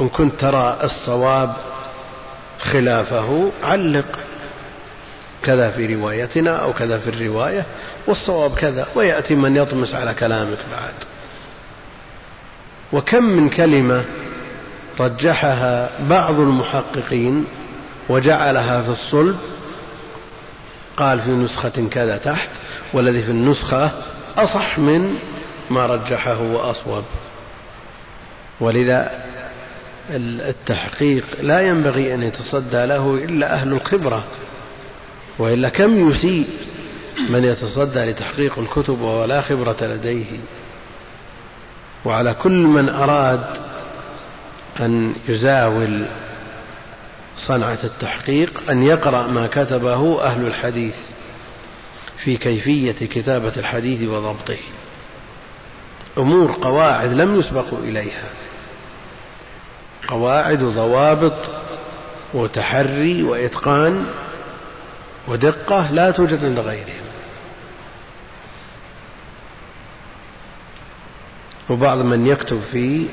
إن كنت ترى الصواب خلافه علق. كذا في روايتنا أو كذا في الرواية والصواب كذا ويأتي من يطمس على كلامك بعد. وكم من كلمة رجحها بعض المحققين وجعلها في الصلب قال في نسخة كذا تحت والذي في النسخة أصح من ما رجحه وأصوب. ولذا التحقيق لا ينبغي أن يتصدى له إلا أهل الخبرة. وإلا كم يسيء من يتصدى لتحقيق الكتب وهو لا خبرة لديه. وعلى كل من أراد أن يزاول صنعة التحقيق أن يقرأ ما كتبه أهل الحديث في كيفية كتابة الحديث وضبطه. أمور قواعد لم يسبقوا إليها. قواعد وضوابط وتحري وإتقان ودقة لا توجد عند غيرهم. وبعض من يكتب في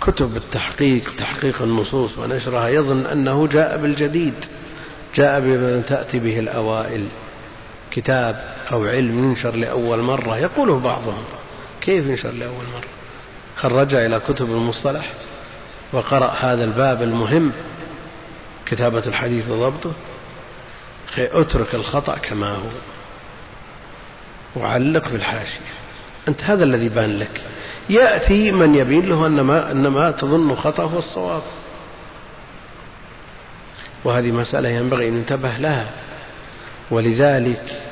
كتب التحقيق تحقيق النصوص ونشرها يظن أنه جاء بالجديد جاء بما تأتي به الأوائل كتاب أو علم ينشر لأول مرة. يقوله بعضهم كيف ينشر لأول مرة؟ رجع إلى كتب المصطلح؟ وقرأ هذا الباب المهم. كتابة الحديث وضبطه اترك الخطأ كما هو. وعلق في الحاشية. أنت هذا الذي بان لك. يأتي من يبين له أن ما, أن ما تظن خطأ هو الصواب. وهذه مسألة ينبغي أن ينتبه لها. ولذلك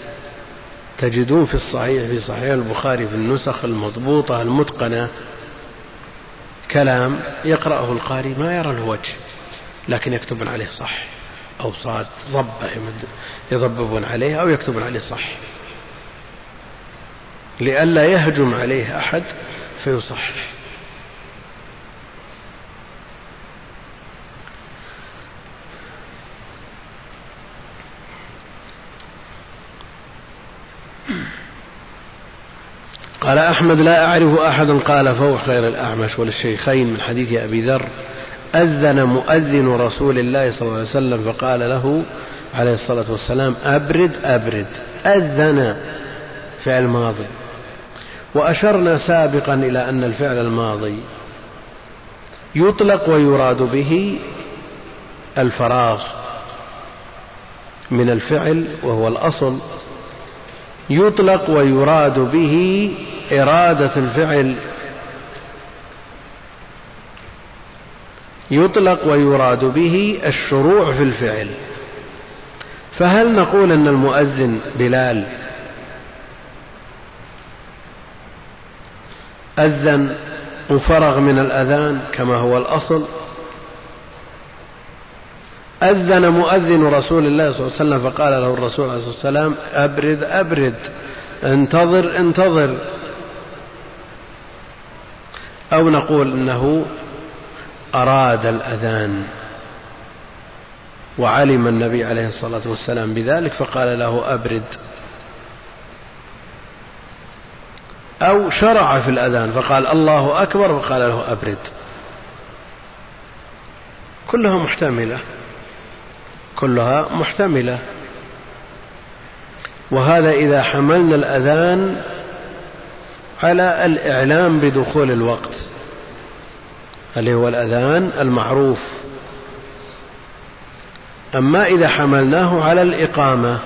تجدون في الصحيح في صحيح البخاري في النسخ المضبوطة المتقنة كلام يقرأه القارئ ما يرى الوجه. لكن يكتبون عليه صح. أو صاد ضبة يضببون عليه أو يكتبون عليه صح. لئلا يهجم عليه أحد فيصحح قال أحمد لا أعرف أحدا قال فوق غير الأعمش وللشيخين من حديث أبي ذر. أذن مؤذن رسول الله صلى الله عليه وسلم فقال له عليه الصلاة والسلام أبرد أبرد. أذن فعل ماضي. وأشرنا سابقا إلى أن الفعل الماضي يطلق ويراد به الفراغ من الفعل وهو الأصل. يطلق ويراد به إرادة الفعل يطلق ويراد به الشروع في الفعل. فهل نقول أن المؤذن بلال أذن وفرغ من الأذان كما هو الأصل؟ أذن مؤذن رسول الله صلى الله عليه وسلم فقال له الرسول عليه الصلاة والسلام أبرد أبرد انتظر انتظر. أو نقول إنه أراد الأذان وعلم النبي عليه الصلاة والسلام بذلك فقال له أبرد. أو شرع في الأذان فقال الله أكبر وقال له أبرد. كلها محتملة. كلها محتملة. وهذا إذا حملنا الأذان على الإعلام بدخول الوقت. اللي هو الأذان المعروف. أما إذا حملناه على الإقامة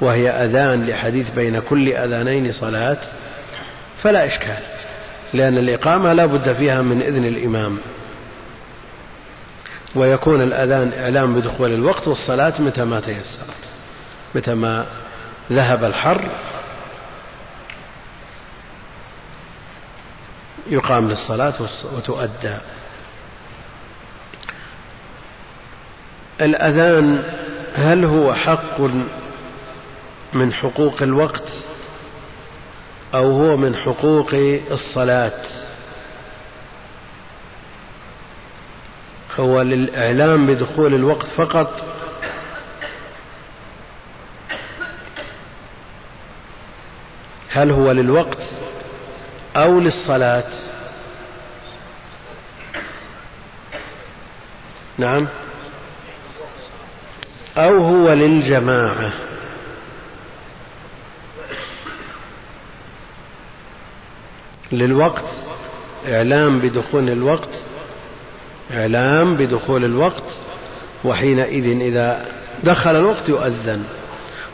وهي أذان لحديث بين كل أذانين صلاة فلا إشكال لأن الإقامة لا بد فيها من إذن الإمام. ويكون الأذان إعلام بدخول الوقت والصلاة متى ما تيسرت متى ما ذهب الحر يقام للصلاة وتؤدى. الأذان هل هو حق من حقوق الوقت أو هو من حقوق الصلاة؟ هو للإعلام بدخول الوقت فقط هل هو للوقت أو للصلاة. نعم. أو هو للجماعة. للوقت. إعلام بدخول الوقت. إعلام بدخول الوقت. وحينئذ إذا دخل الوقت يؤذن.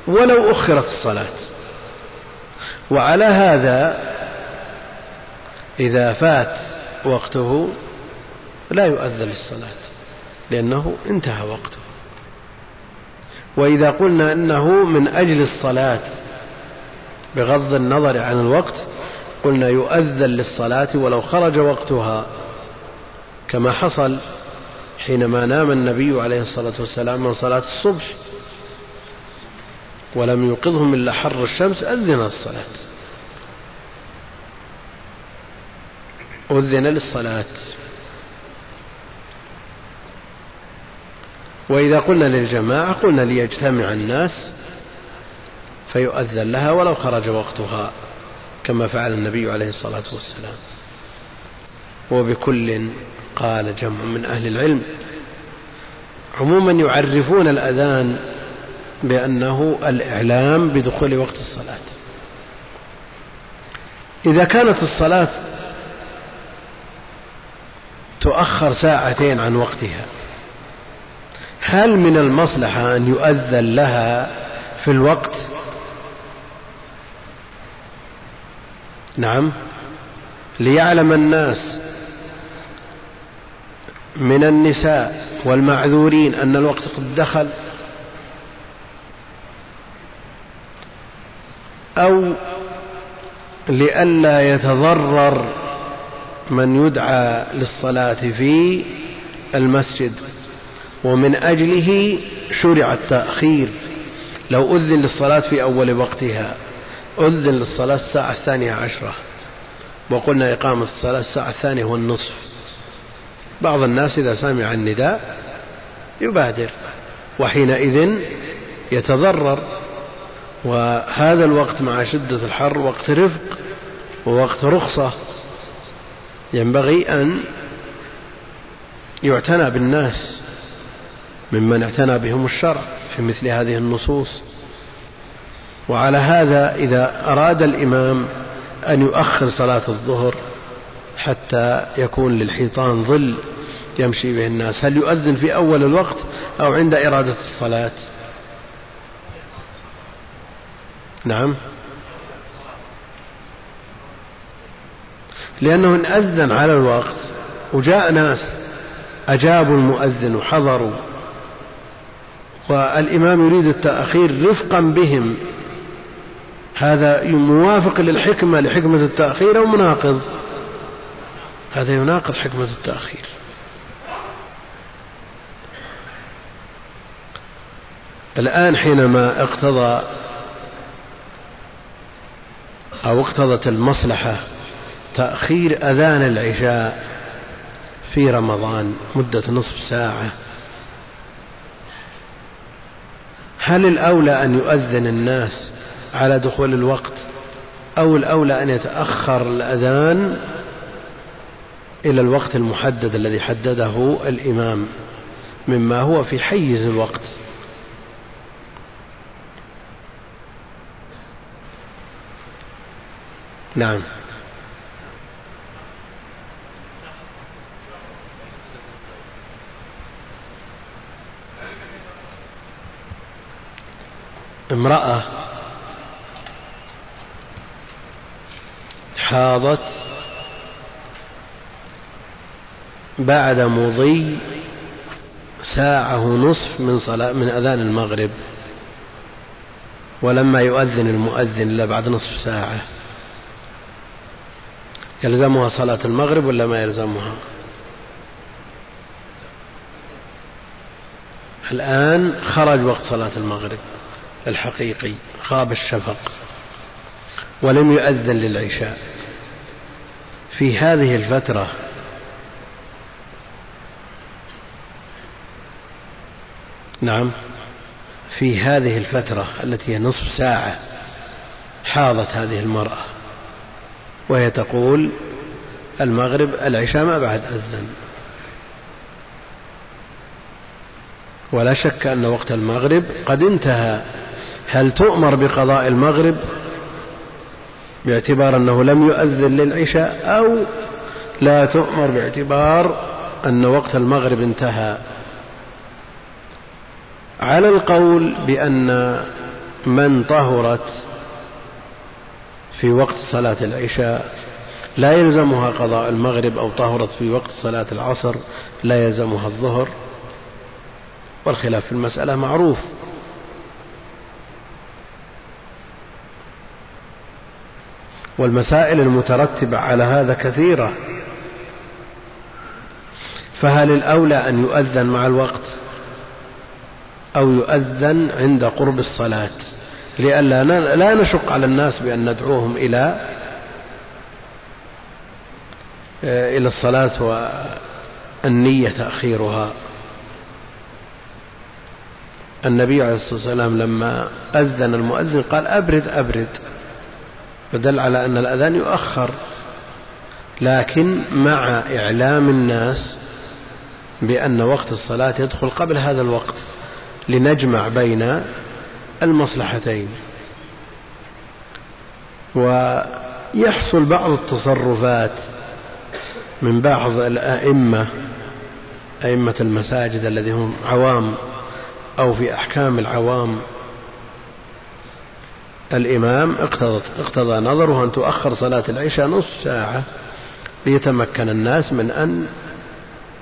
ولو أخرت الصلاة. وعلى هذا إذا فات وقته لا يؤذن للصلاة لأنه انتهى وقته. وإذا قلنا أنه من أجل الصلاة بغض النظر عن الوقت قلنا يؤذن للصلاة ولو خرج وقتها. كما حصل حينما نام النبي عليه الصلاة والسلام من صلاة الصبح ولم يوقظهم إلا حر الشمس أذن الصلاة. أذن للصلاة. وإذا قلنا للجماعة قلنا ليجتمع الناس فيؤذن لها ولو خرج وقتها كما فعل النبي عليه الصلاة والسلام. وبكل قال جمع من أهل العلم. عموما يعرفون الأذان بأنه الإعلام بدخول وقت الصلاة. إذا كانت الصلاة تؤخر ساعتين عن وقتها. هل من المصلحة أن يؤذن لها في الوقت؟ نعم. ليعلم الناس من النساء والمعذورين أن الوقت قد دخل. أو لئلا يتضرر من يدعى للصلاة في المسجد ومن أجله شرع التأخير. لو أذن للصلاة في أول وقتها أذن للصلاة الساعة الثانية عشرة وقلنا إقامة الصلاة الساعة الثانية والنصف. بعض الناس إذا سمع النداء يبادر وحينئذ يتضرر. وهذا الوقت مع شدة الحر وقت رفق ووقت رخصة. ينبغي أن يعتنى بالناس ممن اعتنى بهم الشرع في مثل هذه النصوص. وعلى هذا إذا أراد الإمام أن يؤخر صلاة الظهر حتى يكون للحيطان ظل يمشي به الناس هل يؤذن في أول الوقت أو عند إرادة الصلاة؟ نعم. لأنه إن أذن على الوقت وجاء ناس أجابوا المؤذن وحضروا والإمام يريد التأخير رفقا بهم. هذا موافق للحكمة لحكمة التأخير أو مناقض؟ هذا يناقض حكمة التأخير. الآن حينما اقتضى أو اقتضت المصلحة تأخير أذان العشاء في رمضان مدة نصف ساعة. هل الأولى أن يؤذن الناس على دخول الوقت أو الأولى أن يتأخر الأذان إلى الوقت المحدد الذي حدده الإمام مما هو في حيز الوقت؟ نعم. امرأة حاضت بعد مضي ساعة ونصف من صلاة من أذان المغرب ولما يؤذن المؤذن إلا بعد نصف ساعة. يلزمها صلاة المغرب ولا ما يلزمها؟ الآن خرج وقت صلاة المغرب. الحقيقي غاب الشفق ولم يؤذن للعشاء. في هذه الفترة نعم في هذه الفترة التي هي نصف ساعة حاضت هذه المرأة وهي تقول المغرب العشاء ما بعد أذن. ولا شك أن وقت المغرب قد انتهى. هل تؤمر بقضاء المغرب باعتبار أنه لم يؤذن للعشاء أو لا تؤمر باعتبار أن وقت المغرب انتهى؟ على القول بأن من طهرت في وقت صلاة العشاء لا يلزمها قضاء المغرب أو طهرت في وقت صلاة العصر لا يلزمها الظهر والخلاف في المسألة معروف. والمسائل المترتبة على هذا كثيرة. فهل الأولى أن يؤذن مع الوقت أو يؤذن عند قرب الصلاة؟ لئلا لا نشق على الناس بأن ندعوهم إلى إلى الصلاة والنية تأخيرها. النبي عليه الصلاة والسلام لما أذن المؤذن قال أبرد أبرد. فدل على أن الأذان يؤخر. لكن مع إعلام الناس بأن وقت الصلاة يدخل قبل هذا الوقت لنجمع بين المصلحتين. ويحصل بعض التصرفات من بعض الأئمة أئمة المساجد الذين هم عوام أو في أحكام العوام الإمام اقتضت اقتضى نظره أن تؤخر صلاة العشاء نصف ساعة ليتمكن الناس من أن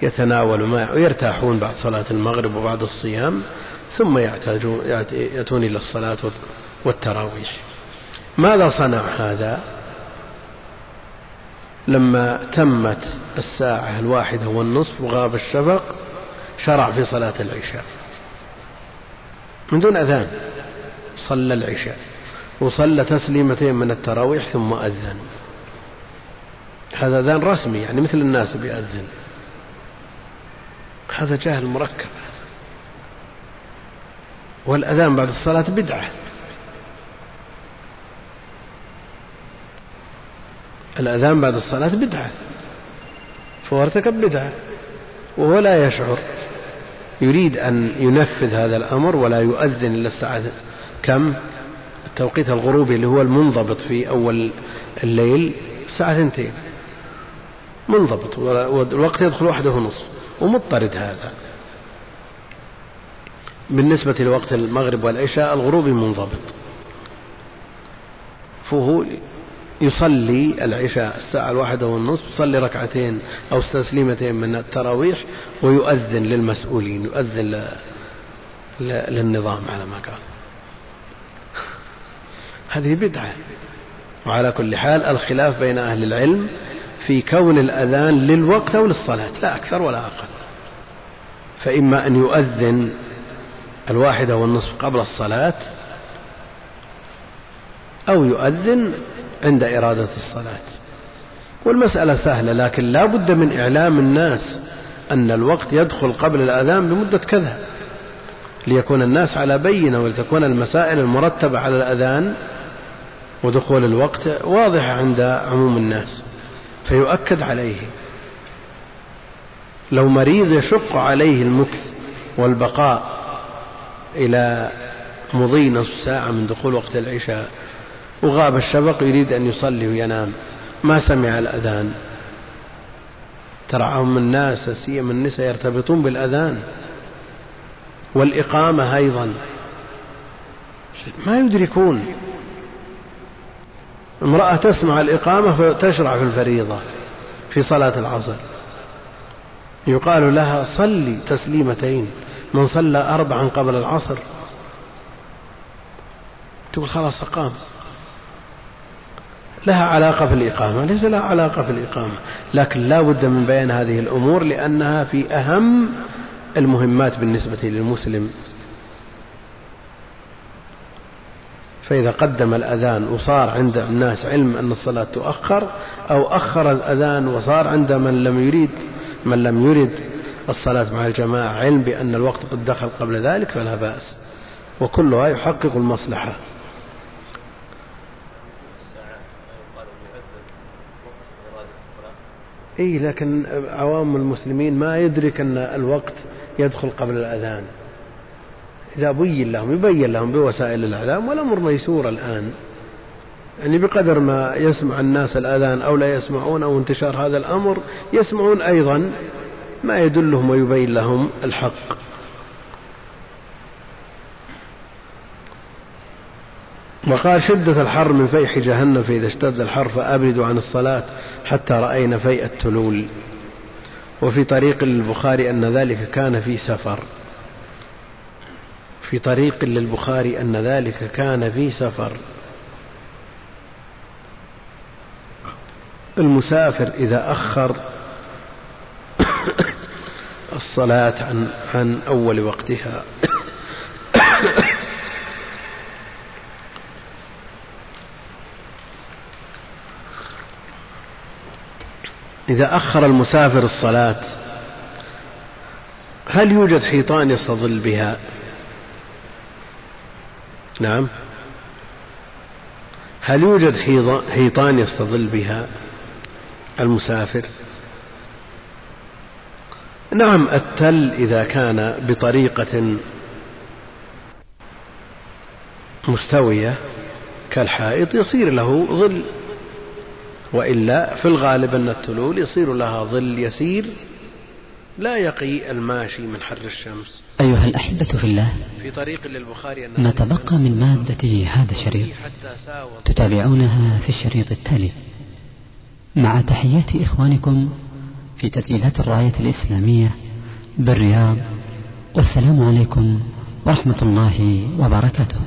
يتناولوا ما ويرتاحون بعد صلاة المغرب وبعد الصيام ثم يأتون إلى الصلاة والتراويح. ماذا صنع هذا؟ لما تمت الساعة الواحدة والنصف وغاب الشفق شرع في صلاة العشاء. من دون أذان صلى العشاء. وصلى تسليمتين من التراويح ثم أذن. هذا أذان رسمي يعني مثل الناس بيأذن. هذا جهل مركب. والأذان بعد الصلاة بدعة. الأذان بعد الصلاة بدعة. فهو ارتكب بدعة. وهو لا يشعر. يريد أن ينفذ هذا الأمر ولا يؤذن إلا الساعة كم؟ التوقيت الغروبي اللي هو المنضبط في أول الليل الساعة اثنتين منضبط والوقت يدخل واحدة ونصف ومضطرد هذا. بالنسبة لوقت المغرب والعشاء الغروبي منضبط. فهو يصلي العشاء الساعة الواحدة والنصف يصلي ركعتين أو تسليمتين من التراويح ويؤذن للمسؤولين يؤذن للنظام على ما قال هذه بدعة. وعلى كل حال الخلاف بين أهل العلم في كون الأذان للوقت أو للصلاة لا أكثر ولا أقل. فإما أن يؤذن الواحدة والنصف قبل الصلاة أو يؤذن عند إرادة الصلاة. والمسألة سهلة لكن لا بد من إعلام الناس أن الوقت يدخل قبل الأذان بمدة كذا. ليكون الناس على بينة ولتكون المسائل المرتبة على الأذان ودخول الوقت واضحة عند عموم الناس فيؤكد عليه. لو مريض يشق عليه المكث والبقاء إلى مضي نصف ساعة من دخول وقت العشاء وغاب الشفق يريد أن يصلي وينام ما سمع الأذان. ترى عم الناس سيما النساء يرتبطون بالأذان والإقامة أيضا. ما يدركون. امرأة تسمع الإقامة فتشرع في الفريضة في صلاة العصر. يقال لها صلي تسليمتين من صلى أربعا قبل العصر. تقول خلاص أقام. لها علاقة في الإقامة ليس لها علاقة في الإقامة. لكن لا بد من بيان هذه الأمور لأنها في أهم المهمات بالنسبة للمسلم. فإذا قدم الأذان وصار عند الناس علم أن الصلاة تؤخر أو أخر الأذان وصار عند من لم يريد من لم يرد الصلاة مع الجماعة علم بأن الوقت قد دخل قبل ذلك فلا بأس. وكلها يحقق المصلحة. اي لكن عوام المسلمين ما يدرك أن الوقت يدخل قبل الأذان. إذا بين لهم يبين لهم بوسائل الإعلام والامر ميسور الآن. يعني بقدر ما يسمع الناس الآذان أو لا يسمعون أو انتشار هذا الأمر يسمعون أيضا ما يدلهم ويبين لهم الحق. وقال شدة الحر من فيح جهنم فإذا اشتد الحر فأبردوا عن الصلاة حتى رأينا فيء التلول. وفي طريق للبخاري أن ذلك كان في سفر. في طريق للبخاري أن ذلك كان في سفر المسافر إذا أخر الصلاة عن عن أول وقتها إذا أخر المسافر الصلاة هل يوجد حيطان يستظل بها؟ نعم هل يوجد حيطان يستظل بها المسافر؟ نعم التل إذا كان بطريقة مستوية كالحائط يصير له ظل وإلا في الغالب أن التلول يصير لها ظل يسير لا يقي الماشي من حر الشمس. أيها الأحبة في الله في طريق للبخاري ما تبقى من مادة هذا الشريط؟ تتابعونها في الشريط التالي. مع تحيات إخوانكم في تسجيلات الراية الإسلامية بالرياض والسلام عليكم ورحمة الله وبركاته.